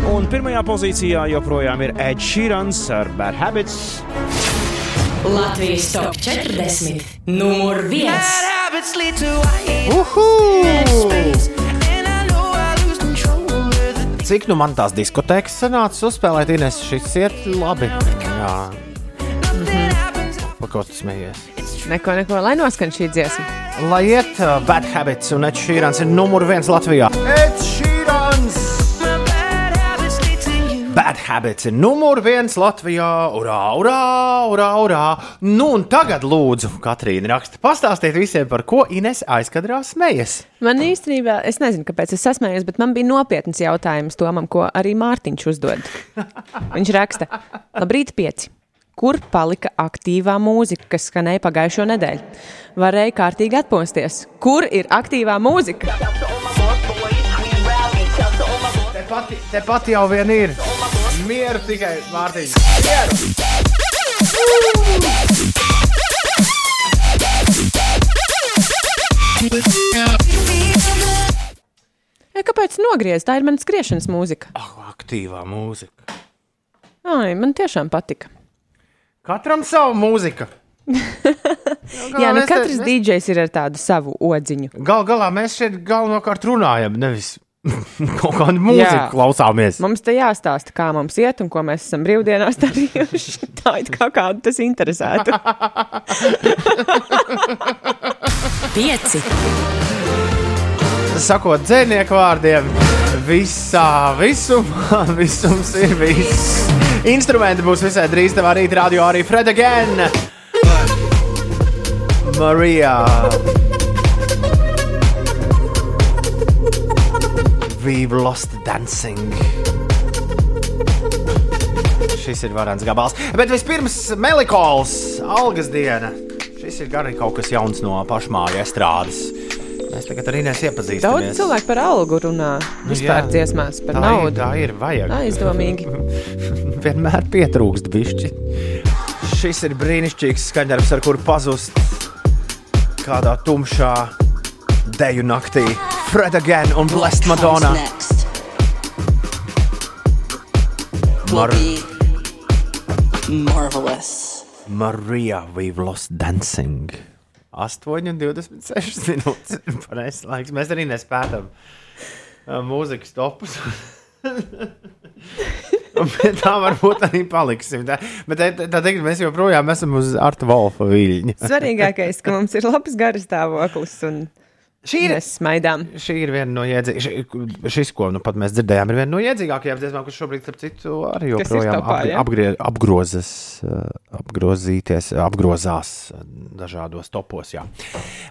Un pirmajā pozīcijā joprojām ir Ed Sheerans ar Bad Habits. Latvijas top 40. Numur viens. Cik nu man tās diskotēkas sanāca uzspēlēt, Ines, šis iet labi. Jā. Pa ko tu smējies? Neko, neko, lai noskan šī dziesma. Lai iet uh, Bad Habits un Ed Sheerans ir numur viens Latvijā. Ed Habits ir numur viens Latvijā. Urā, urā, urā, urā. Nu, un tagad lūdzu, Katrīna raksta, pastāstiet visiem, par ko Ines aizkadrā smējas. Man īstenībā, es nezinu, kāpēc es sasmējos, bet man bija nopietns jautājums Tomam, ko arī Mārtiņš uzdod. Viņš raksta, labrīt, pieci. Kur palika aktīvā mūzika, kas skanēja pagājušo nedēļu? Varēja kārtīgi atpūsties. Kur ir aktīvā mūzika? Te pati, te pati jau vien ir. Mieru tikai Mārtiņš. Mieru! E, kāpēc nogriezt? Tā ir mana skriešanas mūzika. Ah, aktīvā mūzika. Ai, man tiešām patika. Katram savu mūziku. Jā, nu mēs te- katrs mēs- DJs ir ar tādu savu odziņu. Gal galā mēs šeit galvenokārt runājam, nevis kaut kādu mūziku Jā. klausāmies. Mums te jāstāsta, kā mums iet un ko mēs esam brīvdienās darījuši. Tā it kā kādu tas interesētu. Pieci. Sakot dzinieku vārdiem, visā visumā visums ir viss. Instrumenti būs visai drīz tavā rītā radio arī Fred again. Marija. We've lost dancing. Šis ir varants gabals. Bet vispirms Melikols, algas diena. Šis ir arī kaut kas jauns no pašmāju estrādes. Mēs tagad arī Daudz nesiepazīstamies. cilvēku par algu runā. Vispār jā. dziesmās par tā naudu. Ir, tā ir vajag. Aizdomīgi. Vienmēr pietrūkst bišķi. Šis ir brīnišķīgs skaņdarbs, ar kuru pazust kādā tumšā deju naktī. Fred again un Blessed Madonna. Mar Marvelous. Marija, we've lost dancing. 8,26 minūtes ir pareizais laiks. Mēs arī nespējam uh, mūzikas topus. Tā varbūt arī paliksim. Tā, bet tā, tā teikt, mēs joprojām esam uz Arta Volfa viļņa. Svarīgākais, ka mums ir labs garas stāvoklis un Šī ir, šī ir viena no iedzīgākajām. Šis, ko nu mēs dzirdējām, ir viena no iedzīgākajām dziesmām, kas šobrīd, starp citu, arī joprojām topā, apgr ja? apgrie apgrozas, uh, apgrozīties, apgrozās uh, dažādos topos. jā.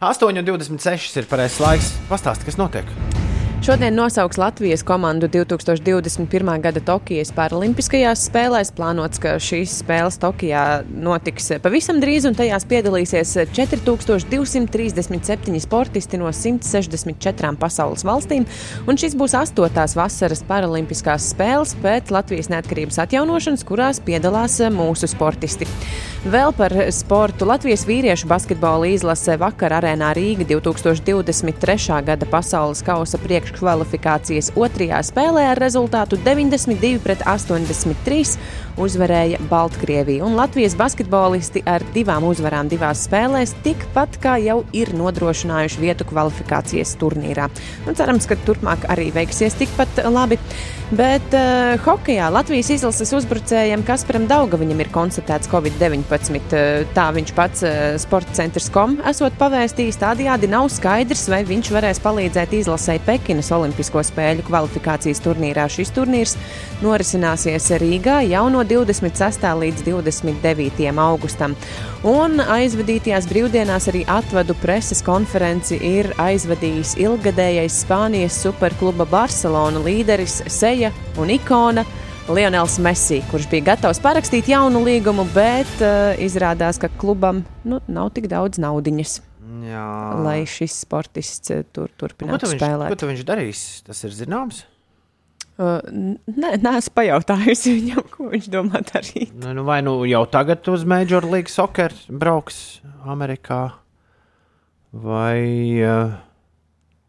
8,26 ir pareizais laiks. Pastāsti, kas notiek? Šodien nosauks Latvijas komandu 2021. gada Tokijas Paralimpiskajās spēlēs. Plānots, ka šīs spēles Tokijā notiks pavisam drīz, un tajās piedalīsies 4237 sportisti no 164 pasaules valstīm. Un šis būs astotās vasaras Paralimpiskās spēles pēc Latvijas neatkarības atjaunošanas, kurās piedalās mūsu sportisti. Vēl par sportu Latvijas vīriešu basketbola izlase vakar arēnā Rīga 2023. gada pasaules kausa priekškvalifikācijas otrajā spēlē ar rezultātu 92 pret 83 uzvarēja Baltkrievija. Un Latvijas basketbolisti ar divām uzvarām divās spēlēs tikpat kā jau ir nodrošinājuši vietu kvalifikācijas turnīrā. Un cerams, ka turpmāk arī veiksies tikpat labi. Bet uh, hokeja Latvijas izlases uzbrucējiem Kasparam Daugaviņam ir konstatēts Covid-19 19. eh, Tā viņš pats eh, sporta centrs kom esot pavēstījis. Tādējādi nav skaidrs, vai viņš varēs palīdzēt izlasēji Pekinas Olimpisko spēļu kvalifikācijas turnīrā. Šis turnīrs norisināsies Rīgā jau no 26. līdz 29. augustam. Un aizvadītajās brīvdienās arī atvadu preses konferenci ir aizvadījis ilgadējais Spānijas superkluba Barcelona līderis Seja un ikona. Lionels Messi, kurš bija gatavs parakstīt jaunu līgumu, bet uh, izrādās, ka klubam nu, nav tik daudz naudiņas, Jā. lai šis sportists uh, tur Ko turpinātu tu viņš, spēlēt. ko viņš darīs? Tas ir zināms. Uh, nē, nē, es pajautājusi viņam, ko viņš domā darīt. Nu, nu, vai nu jau tagad uz Major League Soccer brauks Amerikā, vai, eh,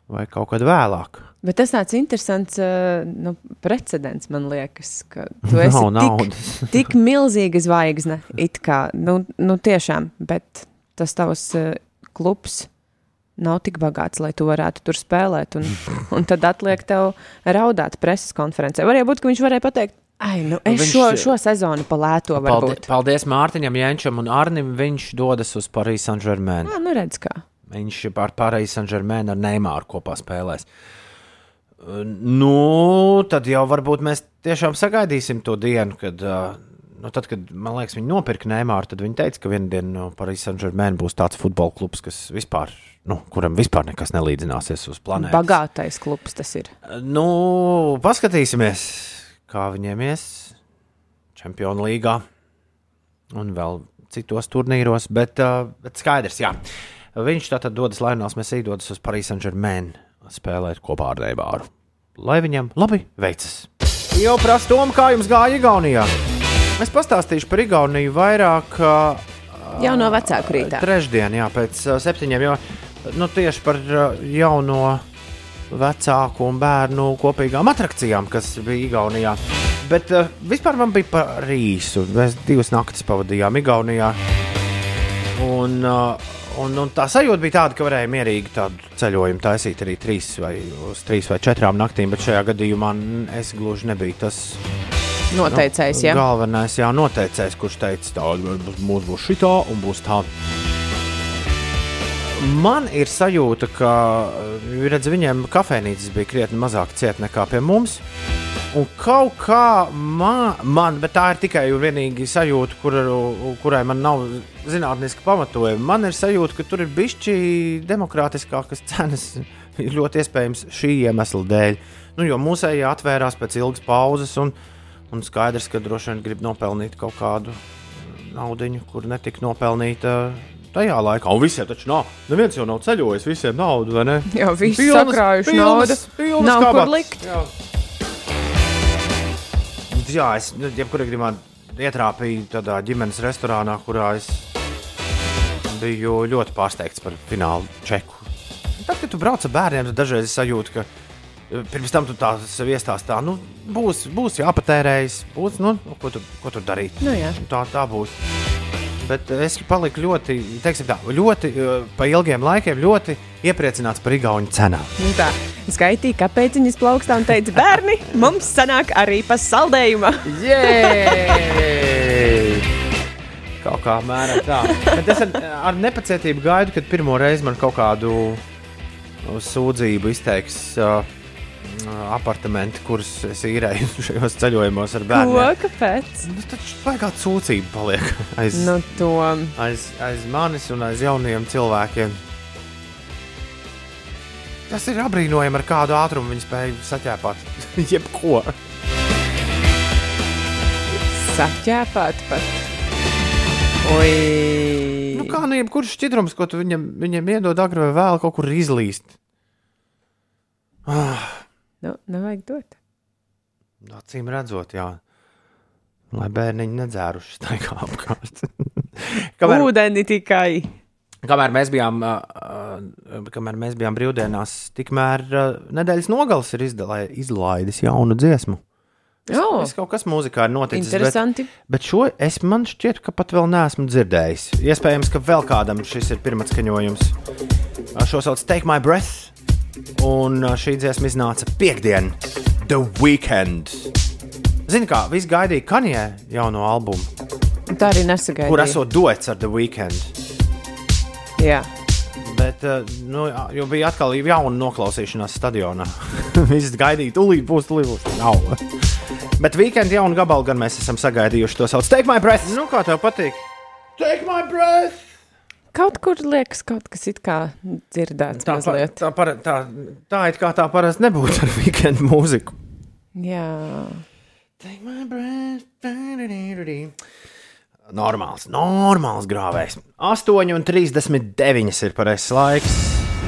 vai kaut kad vēlāk? Bet tas tāds interesants uh, nu, precedents, man liekas, ka tu esi Nav tik, naudas. tik milzīga zvaigzne. it Kā, nu, nu, tiešām, bet tas tavs uh, klubs nav tik bagāts, lai tu varētu tur spēlēt. Un, un tad atliek tev raudāt preses konferencē. Varēja būt, ka viņš varēja pateikt, ai, nu, es Viņš- šo, šo sezonu palēto Paldies, varbūt. paldies Mārtiņam, Jančam un Arnim. Viņš dodas uz Paris Saint-Germain. Jā, nu redz kā. Viņš ar Paris Saint-Germain ar Neimāru kopā spēlēs. Nu, tad jau varbūt mēs tiešām sagaidīsim to dienu, kad, uh, nu, tad, kad man liekas, viņi nopirka Neimāru. Tad viņi teica, ka vienā dienā no Paris Saint-Germain būs tāds futbola klubs, kas vispār, nu, kuram vispār nekas nelīdzināsies uz planētas. Bagātais klubs tas ir. Nu, paskatīsimies, kā viņiem ies Čempionu līgā un vēl citos turnīros. Bet, uh, bet skaidrs, jā. Viņš tātad dodas Latvijas Mēsī, dodas uz Paris Saint-Germain spēlēt kopā ar Neibāru. Lai viņam labi veicas. Jau prasa Tomu, kā jums gāja Igaunijā. Es pastāstīšu par Igauniju vairāk. Uh, Jau no vecāku rītā. Trešdien, jā, pēc uh, septiņiem. Jo, nu, tieši par uh, jauno vecāku un bērnu kopīgām attrakcijām, kas bija Igaunijā. Bet uh, vispār man bija par īsu. Mēs divas naktis pavadījām Igaunijā. Un, uh, un, un tā sajūta bija tāda, ka varēja mierīgi tādu ceļojumu taisīt arī trīs vai, trīs vai četrām naktīm, bet šajā gadījumā es gluži nebiju tas Noteicējis, jā. galvenais, jā, noteicējs, kurš teica, tā mums būs šī tā un būs tā. Man ir sajūta, ka redz, viņiem kafejnīcas bija krietni mazāk cieta nekā pie mums. Un kaut kā man, man, bet tā ir tikai un vienīgi sajūta, kur, kurai man nav zinātniska pamatojuma. Man ir sajūta, ka tur ir bišķi demokrātiskākas cenas. Ļoti iespējams šī iemesla dēļ. Nu, jo mūsējie atvērās pēc ilgas pauzes, un, un skaidrs, ka droši vien grib nopelnīt kaut kādu naudu, kur netika nopelnīta tajā laikā. Un visiem taču nav. Neviens jau nav ceļojis, visiem naudu, vai ne? Jā, visi Pilnas- sakrājuši naudu. pilnas Nav kur kabatas. likt. Jā. Jā, es nu, jebkurā gadījumā ietrāpīju tādā ģimenes restorānā, kurā es biju ļoti pārsteigts par finālu čeku. Tad, kad tu brauc ar bērniem, tad dažreiz es sajūtu, ka eh, pirms tam tu tā sev iestāstā, nu, būs, būs jāpatērējas, būs, nu, ko tur, ko tur darīt. Nu, jā. tā, tā būs. Bet es paliku ļoti, teiksim tā, ļoti eh, pa ilgiem laikiem ļoti iepriecināts par igauņu cenām. Nu tā, skaitīja kapeciņas plaukstā un teica, bērni, mums sanāk arī pa saldējuma. Kaut kā mērā tā. Bet es ar, ar nepacietību gaidu, kad pirmo reizi man kaut kādu uh, sūdzību izteiks uh, apartamenti, kurus es īrēju šajos ceļojumos ar Ko, bērniem. kāpēc? Nu, taču baigā sūdzība paliek aiz, Nu, to. aiz, aiz manis un aiz jauniem cilvēkiem. Tas ir apbrīnojami, ar kādu ātrumu viņi spēj saķēpāt jebko. Saķēpāt pat. Oi. Nu, kā nu, jebkurš šķidrums, ko tu viņam, viņam iedod, agrāk vai vēlāk kaut kur izlīst. Ah, Nu, nevajag dot. acīm redzot, jā. Lai bērniņi nedzēruši staigā apkārt. kamēr, Ūdeni tikai. kamēr, mēs bijām, uh, kamēr mēs bijām brīvdienās, tikmēr uh, nedēļas nogals ir izdalē, izlaidis jaunu dziesmu. Jā, Tas kaut kas mūzikā ir noticis. Bet, interesanti. bet šo es man šķiet, ka pat vēl neesmu dzirdējis. Iespējams, ka vēl kādam šis ir. Uh, Šo sauc Take My Breath. Un uh, šī dziesma iznāca piekdien, The Weekend. Zini, kā visi gaidīja Kanjē jauno albumu. Tā arī nesagaidīja. kur esot duets ar The Weeknd. Jā. Bet, uh, nu, jo bija atkal jauna noklausīšanās stadionā. Viss gaidīja, tūlīt būs, tūlīt būs. Nav. Bet weekend jaunu gabalu gan mēs esam sagaidījuši. To sauc Take My Breath. Nu, kā tev patīk? Take My Breath! Kaut kur liekas, kaut kas it kā dzirdēts Tā, pa, mazliet. tā, para, tā, tā it kā tā parasti nebūtu ar weekend mūziku. Jā. Normāls, normāls grāvējs. 8,39 ir pareizais laiks.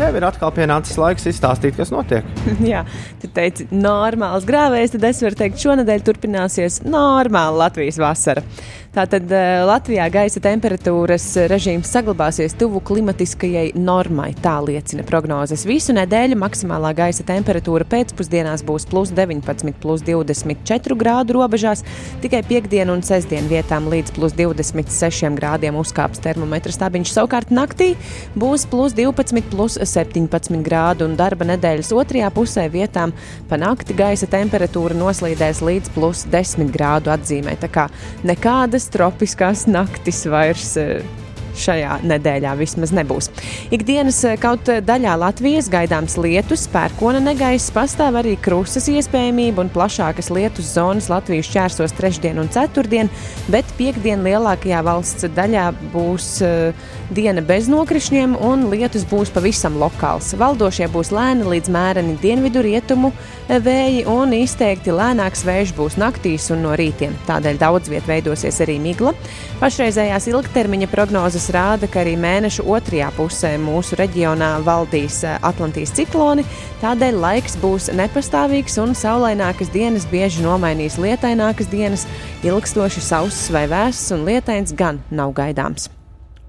Tev ir atkal pienācis laiks izstāstīt, kas notiek. Jā, tu teici, normāls grāvējs, tad es varu teikt, šonadēļ turpināsies normāla Latvijas vasara. Tātad eh, Latvijā gaisa temperatūras režīms saglabāsies tuvu klimatiskajai normai, tā liecina prognozes. Visu nedēļu maksimālā gaisa temperatūra pēcpusdienās būs plus 19, plus 24 grādu robežās, tikai piekdienu un sestdienu vietām līdz plus 26 grādiem uzkāps termometrs stabiņš. Savukārt naktī būs plus 12, plus 17 grādu un darba nedēļas otrajā pusē vietām pa nakti gaisa temperatūra noslīdēs līdz plus 10 grādu atzīmē. Tā kā nekādas tropiskās naktis vairs. Eh, Šajā nedēļā vismaz nebūs. Ikdienas eh, kaut daļā Latvijas gaidāms lietus, pērkona negaiss, pastāv arī krustas iespējamība un plašākas lietus zonas Latvijas čērsos trešdien un ceturtdien, bet piekdien lielākajā valsts daļā būs uh, diena bez nokrišņiem un lietus būs pavisam lokāls. Valdošie būs lēni līdz mēreni dienvidu rietumu eh, vēji un izteikti lēnāks vējš būs naktīs un no rītiem. Tādēļ daudz viet veidosies arī migla. Pašreizējās ilgtermiņa prognozes rāda, ka arī mēneša otrajā pusē mūsu reģionā valdīs eh, Atlantijas cikloni, tādēļ laiks būs nepastāvīgs un saulainākas dienas bieži nomainīs lietainākas dienas, ilgstoši sauss vai vēss un lietains gan nav gaidāms.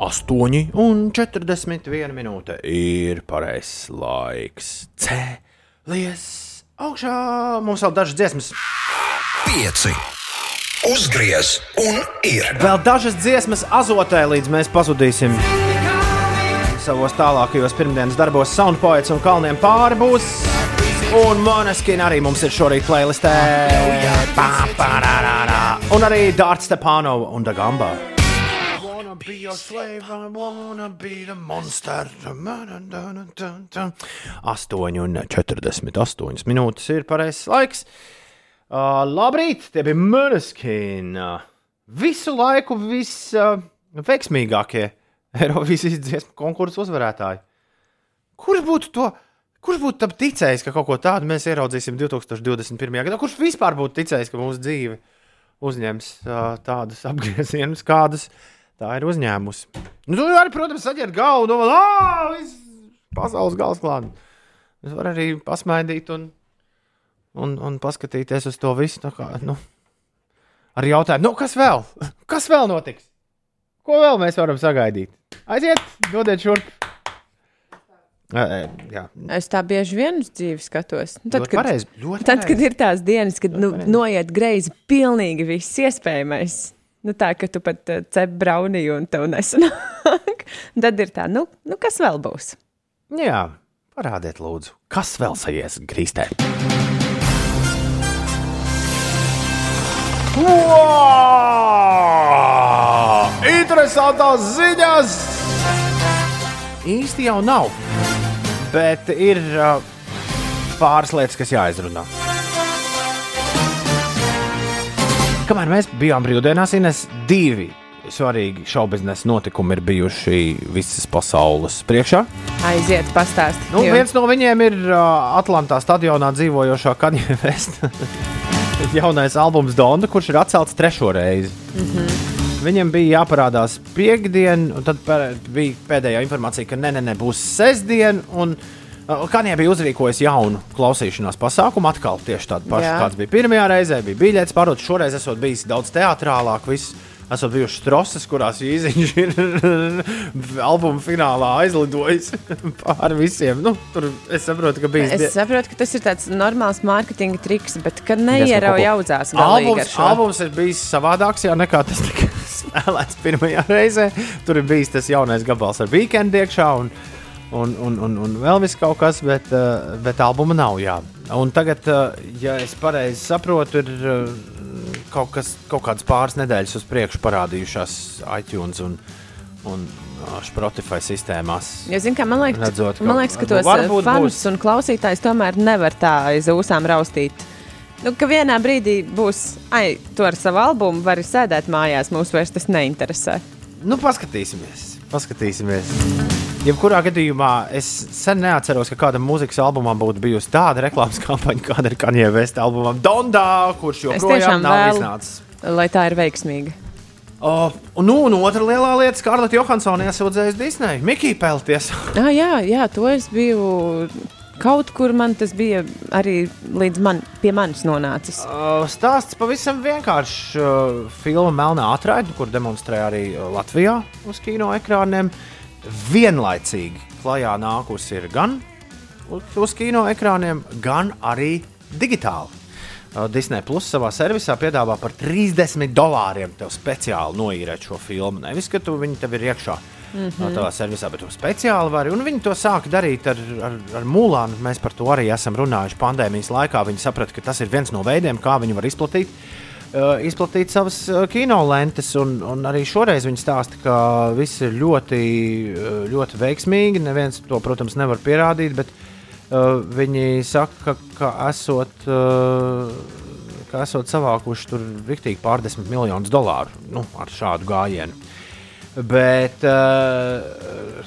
8 un 41 minūte ir pareizais laiks. Cēlies augšā! Mums vēl dažas dziesmas. 5. Uzgriez un ir. Vēl dažas dziesmas azotē, līdz mēs pazudīsim. Savos tālākajos pirmdienas darbos, Soundpoets un Kalniem pāri būs. Un Moneskin arī mums ir šorīt playlistē. Un arī Dārts Stepanova un Dagamba. Be your slave, I wanna be the monster. 8 un 48 minūtes ir pareizais laiks. Uh, labrīt, tie bija Moneskin. Uh, visu laiku visveiksmīgākie uh, Eirovīzijas dziesmu konkursu uzvarētāji. Kurš būtu to? Kurš būtu tam ticējis, ka kaut ko tādu mēs ieraudzīsim 2021. gadā? Kurš vispār būtu ticējis, ka mūsu dzīve uzņems uh, tādus apgriezienus, kādus tā ir uzņēmusi? Nu, tu vari, protams, saģert galvu, no malas, pasaules galvas klāta. Es varu arī pasmaidīt un, un, un paskatīties uz to visu. tā Kā, nu, ar jautājumu, nu, kas vēl? Kas vēl notiks? Ko vēl mēs varam sagaidīt? Aiziet, dodiet šurp. Jā, Es tā bieži vien uz dzīvi skatos. Nu, Tad, ļoti kad, pareizi. Ļoti tad, kad ir tās dienas, kad nu, noiet greizi pilnīgi viss iespējamais. Nu, tā, ka tu pat uh, cep brauniju un tev nesanāk. tad ir tā, nu, nu kas vēl būs? Jā, parādiet, lūdzu, kas vēl sajies grīstē? Wow! Interesantās ziņas! Īsti jau nav, bet ir uh, pāris lietas, kas jāizrunā. Kamēr mēs bijām brīvdienās, Ines, divi svarīgi šaubiznesa notikumi ir bijuši visas pasaules priekšā. Aiziet, pastāst. Nu, viens no viņiem ir uh, Atlantā stadionā dzīvojošā Kanye West. Jaunais albums Donda, kurš ir atcelts trešo reizi. Mm -hmm. Viņam bija jāparādās piekdien, un tad bija pēdējā informācija, ka nē, nē, nē būs sestdien. Un, uh, Kanye bija uzrīkojis jaunu klausīšanās pasākumu, atkal tieši tādu pašu, Jā. kāds bija pirmajā reizē. Bija biļetes pārdotas, šoreiz esot bijis daudz teātrālāk. Viss. Esat bijuši stroses, kurās īsiņš ir albuma finālā aizlidojis pāri visiem. Nu, tur es saprotu, ka bija Es saprotu, ka tas ir tāds normāls mārketinga triks, bet kad Diezgan neierauj audzās Albums, albums ir bijis savādāks, jā, nekā tas tika spēlēts pirmajā reizē. Tur ir bijis tas jaunais gabals ar weekendu iekšā un, un, un, un, un vēl viss kaut kas, bet, uh, bet albuma nav. Jā. Un tagad, uh, ja es pareizi saprotu, ir uh, kaut, kas, kaut kādas pāris nedēļas uz priekšu parādījušās iTunes un, un Spotify sistēmās. Ja, zin, kā, man, liekas, Redzot, ka- man liekas, ka tos varbūt fanus būs. un klausītājus tomēr nevar tā aiz ūsām raustīt. Nu, ka vienā brīdī būs, ai, tu ar savu albumu vari sēdēt mājās, mūs vairs tas neinteresē. Nu, paskatīsimies. paskatīsimies. Jebkurā gadījumā es sen neatceros, ka kādam mūzikas albumam būtu bijusi tāda reklāmas kampaņa, kāda ir Kanye West albumam Dondā, kurš joprojām nav vēlu, iznācis. lai tā ir veiksmīga. Un, nu, un otra lielā lieta - Skarleta Johansona iesūdzējusi Disneja. Mikija Pelties. Ah, jā, jā, to es biju. Kaut kur man tas bija arī līdz man, pie manis nonācis. Uh, Stāsts pavisam vienkāršs. Uh, Filma Melnā atraide, kur demonstrē arī uh, Latvijā uz kino ekrāniem. Vienlaicīgi klajā nākusi ir gan uz kino ekrāniem, gan arī digitāli. Disney Plus savā servisā piedāvā par 30 dolāriem tev speciāli noīrēt šo filmu. Nevis, ka tu viņu tev ir iekšā. Mm -hmm. Tavā servisā, bet tu speciāli vari. Un viņi to sāka darīt ar, ar, ar Mūlānu. Mēs par to arī esam runājuši pandēmijas laikā. Viņi saprata, ka tas ir viens no veidiem, kā viņi var izplatīt, uh, izplatīt savas uh, kino lentes. Un, un arī šoreiz viņi stāsta, ka viss ir ļoti, uh, ļoti veiksmīgi. Neviens to, protams, nevar pierādīt, bet uh, viņi saka, ka esot. Uh, Ka esat savākuši tur rīktīgi pārdesmit miljonus dolāru nu, ar šādu gājienu. Bet uh,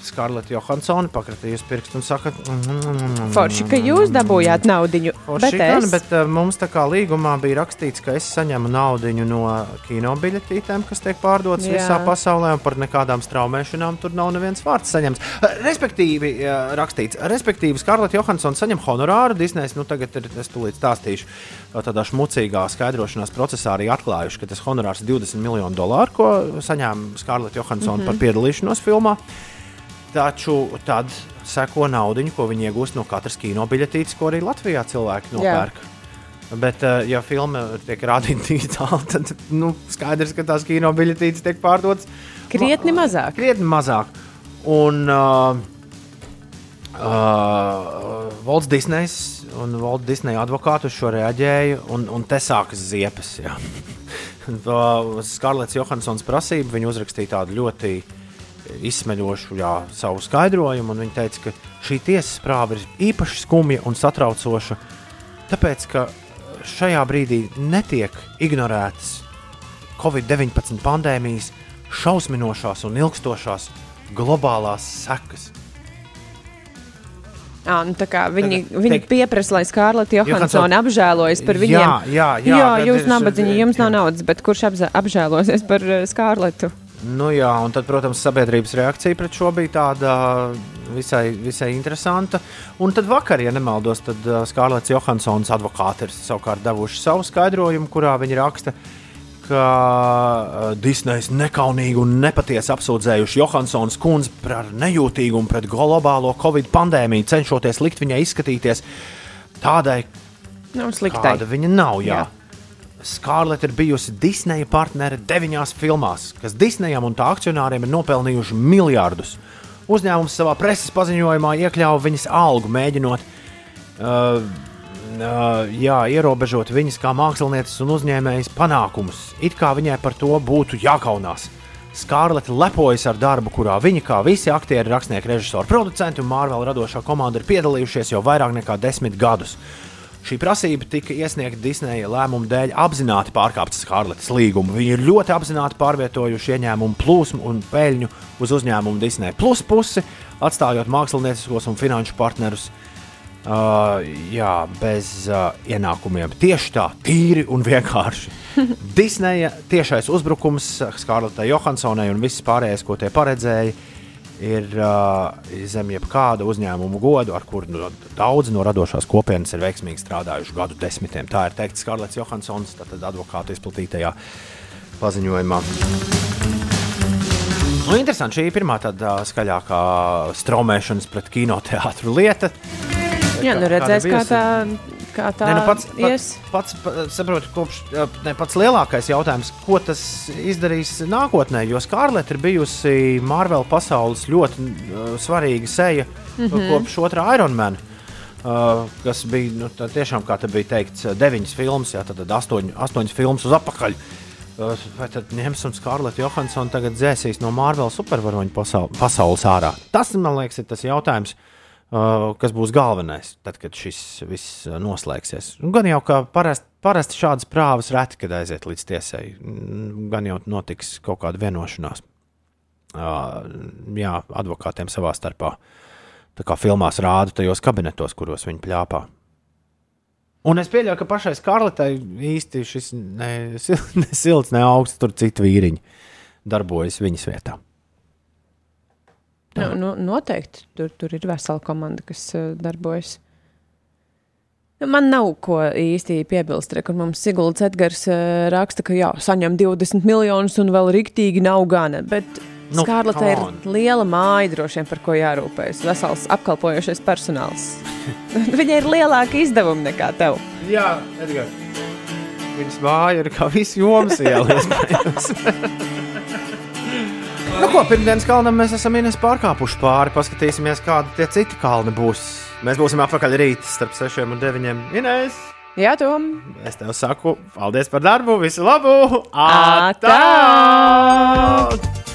Skarleta Johansone pakratījusi pirkstu un saka, mm, Forši, ka jūs dabūjāt naudu. Bet gan, es bet uh, mums tā kā līgumā bija rakstīts, ka es saņemu naudu no kino biļetītēm, kas tiek pārdotas visā pasaulē, un par nekādām straumēšanām tur nav neviens vārds saņemts. Respektīvi, uh, rakstīts, respektīvi Skarleta Johansone saņem honorāru. Disneys, nu tagad ir, es tūlīt stāstīšu, tādā šmucīgā skaidrošanās procesā arī atklājuši, ka tas honorārs ir 20 miljonu dolāru, ko saņēma Skarleta Johansone mm -hmm. par piedalīšanos filmā. Taču tad seko naudu, ko viņi iegūst no katras kino biļetītes, ko arī Latvijā cilvēki nopērk. Bet, eh, ja filma tiek rādīta digitāli, tad nu, skaidrs, ka tās kino biļetītes tiek pārdotas krietni mazāk. krietni mazāk. Un uh, uh, Valds Disneys un Valds Disneja advokāti uz šo reaģēja, un, un te sākas ziepes. jā. Skarlets Johansons prasība, viņa uzrakstīja tādu ļoti izsmeļošu jā, savu skaidrojumu, viņa teica, ka šī tiesas prāva ir īpaši skumja un satraucoša, tāpēc, ka šajā brīdī netiek ignorētas Covid-19 pandēmijas šausminošās un ilgstošās globālās sekas. À, nu, tā kā viņi viņi teikt- pieprasa, lai Johansson- Johansone apžēlojas par viņiem. Jā, jā, jā, jā jūs nabadzīgi, jums nav jā. naudas, bet kurš apžēlosies par uh, Skārletu? Nu, jā, un tad, protams, sabiedrības reakcija pret šo bija tāda visai, visai interesanta. Un tad vakar, ja nemaldos, tad uh, Skārlets Johansons advokāti ir savukārt devuši savu skaidrojumu, kurā viņi raksta, ka uh, Disneys nekaunīgi un nepatiesi apsūdzējuši Johansons kundzi par nejūtīgumu pret globālo Covid pandēmiju, cenšoties likt viņai izskatīties tādai, sliktai. kāda viņa nav. Jā. Jā. Skārleta ir bijusi Disneja partnere deviņās filmās, kas Disneyam un tā akcionāriem ir nopelnījuši miljardus. Uzņēmums savā preses paziņojumā iekļāva viņas algu, mēģinot uh, jā, ierobežot viņas kā mākslinieces un uzņēmējas panākumus. It kā viņai par to būtu jākaunās. Skārleta lepojas ar darbu, kurā viņa, kā visi aktieri, rakstnieki, režisori, producenti un Marvel radošā komanda ir piedalījušies jau vairāk nekā desmit gadus. Šī prasība tika iesniegta Disneja lēmuma dēļ apzināti pārkāpt Skarletes līgumu. Viņi ir ļoti apzināti pārvietojuši ieņēmumu plūsmu un peļņu uz uzņēmumu Disneja plus pusi, atstājot mākslinieciskos un finanšu partnerus uh, jā, bez uh, ienākumiem. Tieši tā, tīri un vienkārši. Disneja tiešais uzbrukums Skarletai Johansonai un viss pārējais, ko tie paredzēja, ir uh, zem jebkāda uzņēmuma godu, ar kuru no, daudzi no radošās kopienas ir veiksmīgi strādājuši gadu desmitiem. Tā ir teikt Skarlets Johansons, tātad advokātu izplatītajā paziņojumā. Nu, interesanti, šī ir pirmā tāda skaļākā straumēšanas pret kinoteātru lieta. Jā, nu redzēs, kā tā, kā tā Nē, nu pats, ies. pats, pats saprotu, kopš ne, pats lielākais jautājums, ko tas izdarīs nākotnē. Jo Skarleta ir bijusi Marvel pasaules ļoti uh, svarīga seja mm. -hmm. kopš otrā Ironmana. Uh, kas bija nu, tā tiešām, kā te bija teikts, deviņas filmas, jā, tad astoņ, astoņas filmas uz atpakaļ. Uh, vai tad ņems un Skarlets Johansson tagad dzēsīs no Marvel supervaroņu pasaul pasaules ārā? Tas, man liekas, ir tas jautājums, uh, kas būs galvenais, tad, kad šis viss uh, noslēgsies. Un Gan jau kā parasti parasti šādas prāvas reti, kad aiziet līdz tiesai, Mm, gan jau notiks kaut kāda vienošanās. Uh, jā, advokātiem savā starpā. Tā kā filmās rāda tajos kabinetos, kuros viņi plāpā. Un es pieļauju, ka pašai Skarletai īsti šis ne, ne silts, ne augsts, tur citu vīriņu darbojas viņas vietā. Nu, nu, noteikti tur, tur ir vesela komanda, kas uh, darbojas. Nu, Man nav ko īsti piebilst, re, kur mums Siguldas Edgars uh, raksta, ka jā, saņem 20 miljonus un vēl rīktīgi nav gana. Bet Nu, Skārlata ir liela māja, droši vien par ko jārūpējas. Vesels apkalpojošais personāls. Viņai ir lielāka izdevuma nekā tev. Jā, Edgars. Viņas māja ir kā viss jomas iela. nu, ko pirmdienas kalnam mēs esam Ines pārkāpuši pāri. Paskatīsimies, kādi tie citi kalni būs. Mēs būsim atpakaļ rīt starp 6 un 9. Ines! Jā, Tom. Es tev saku, paldies par darbu, visu labu! Atā! Atā!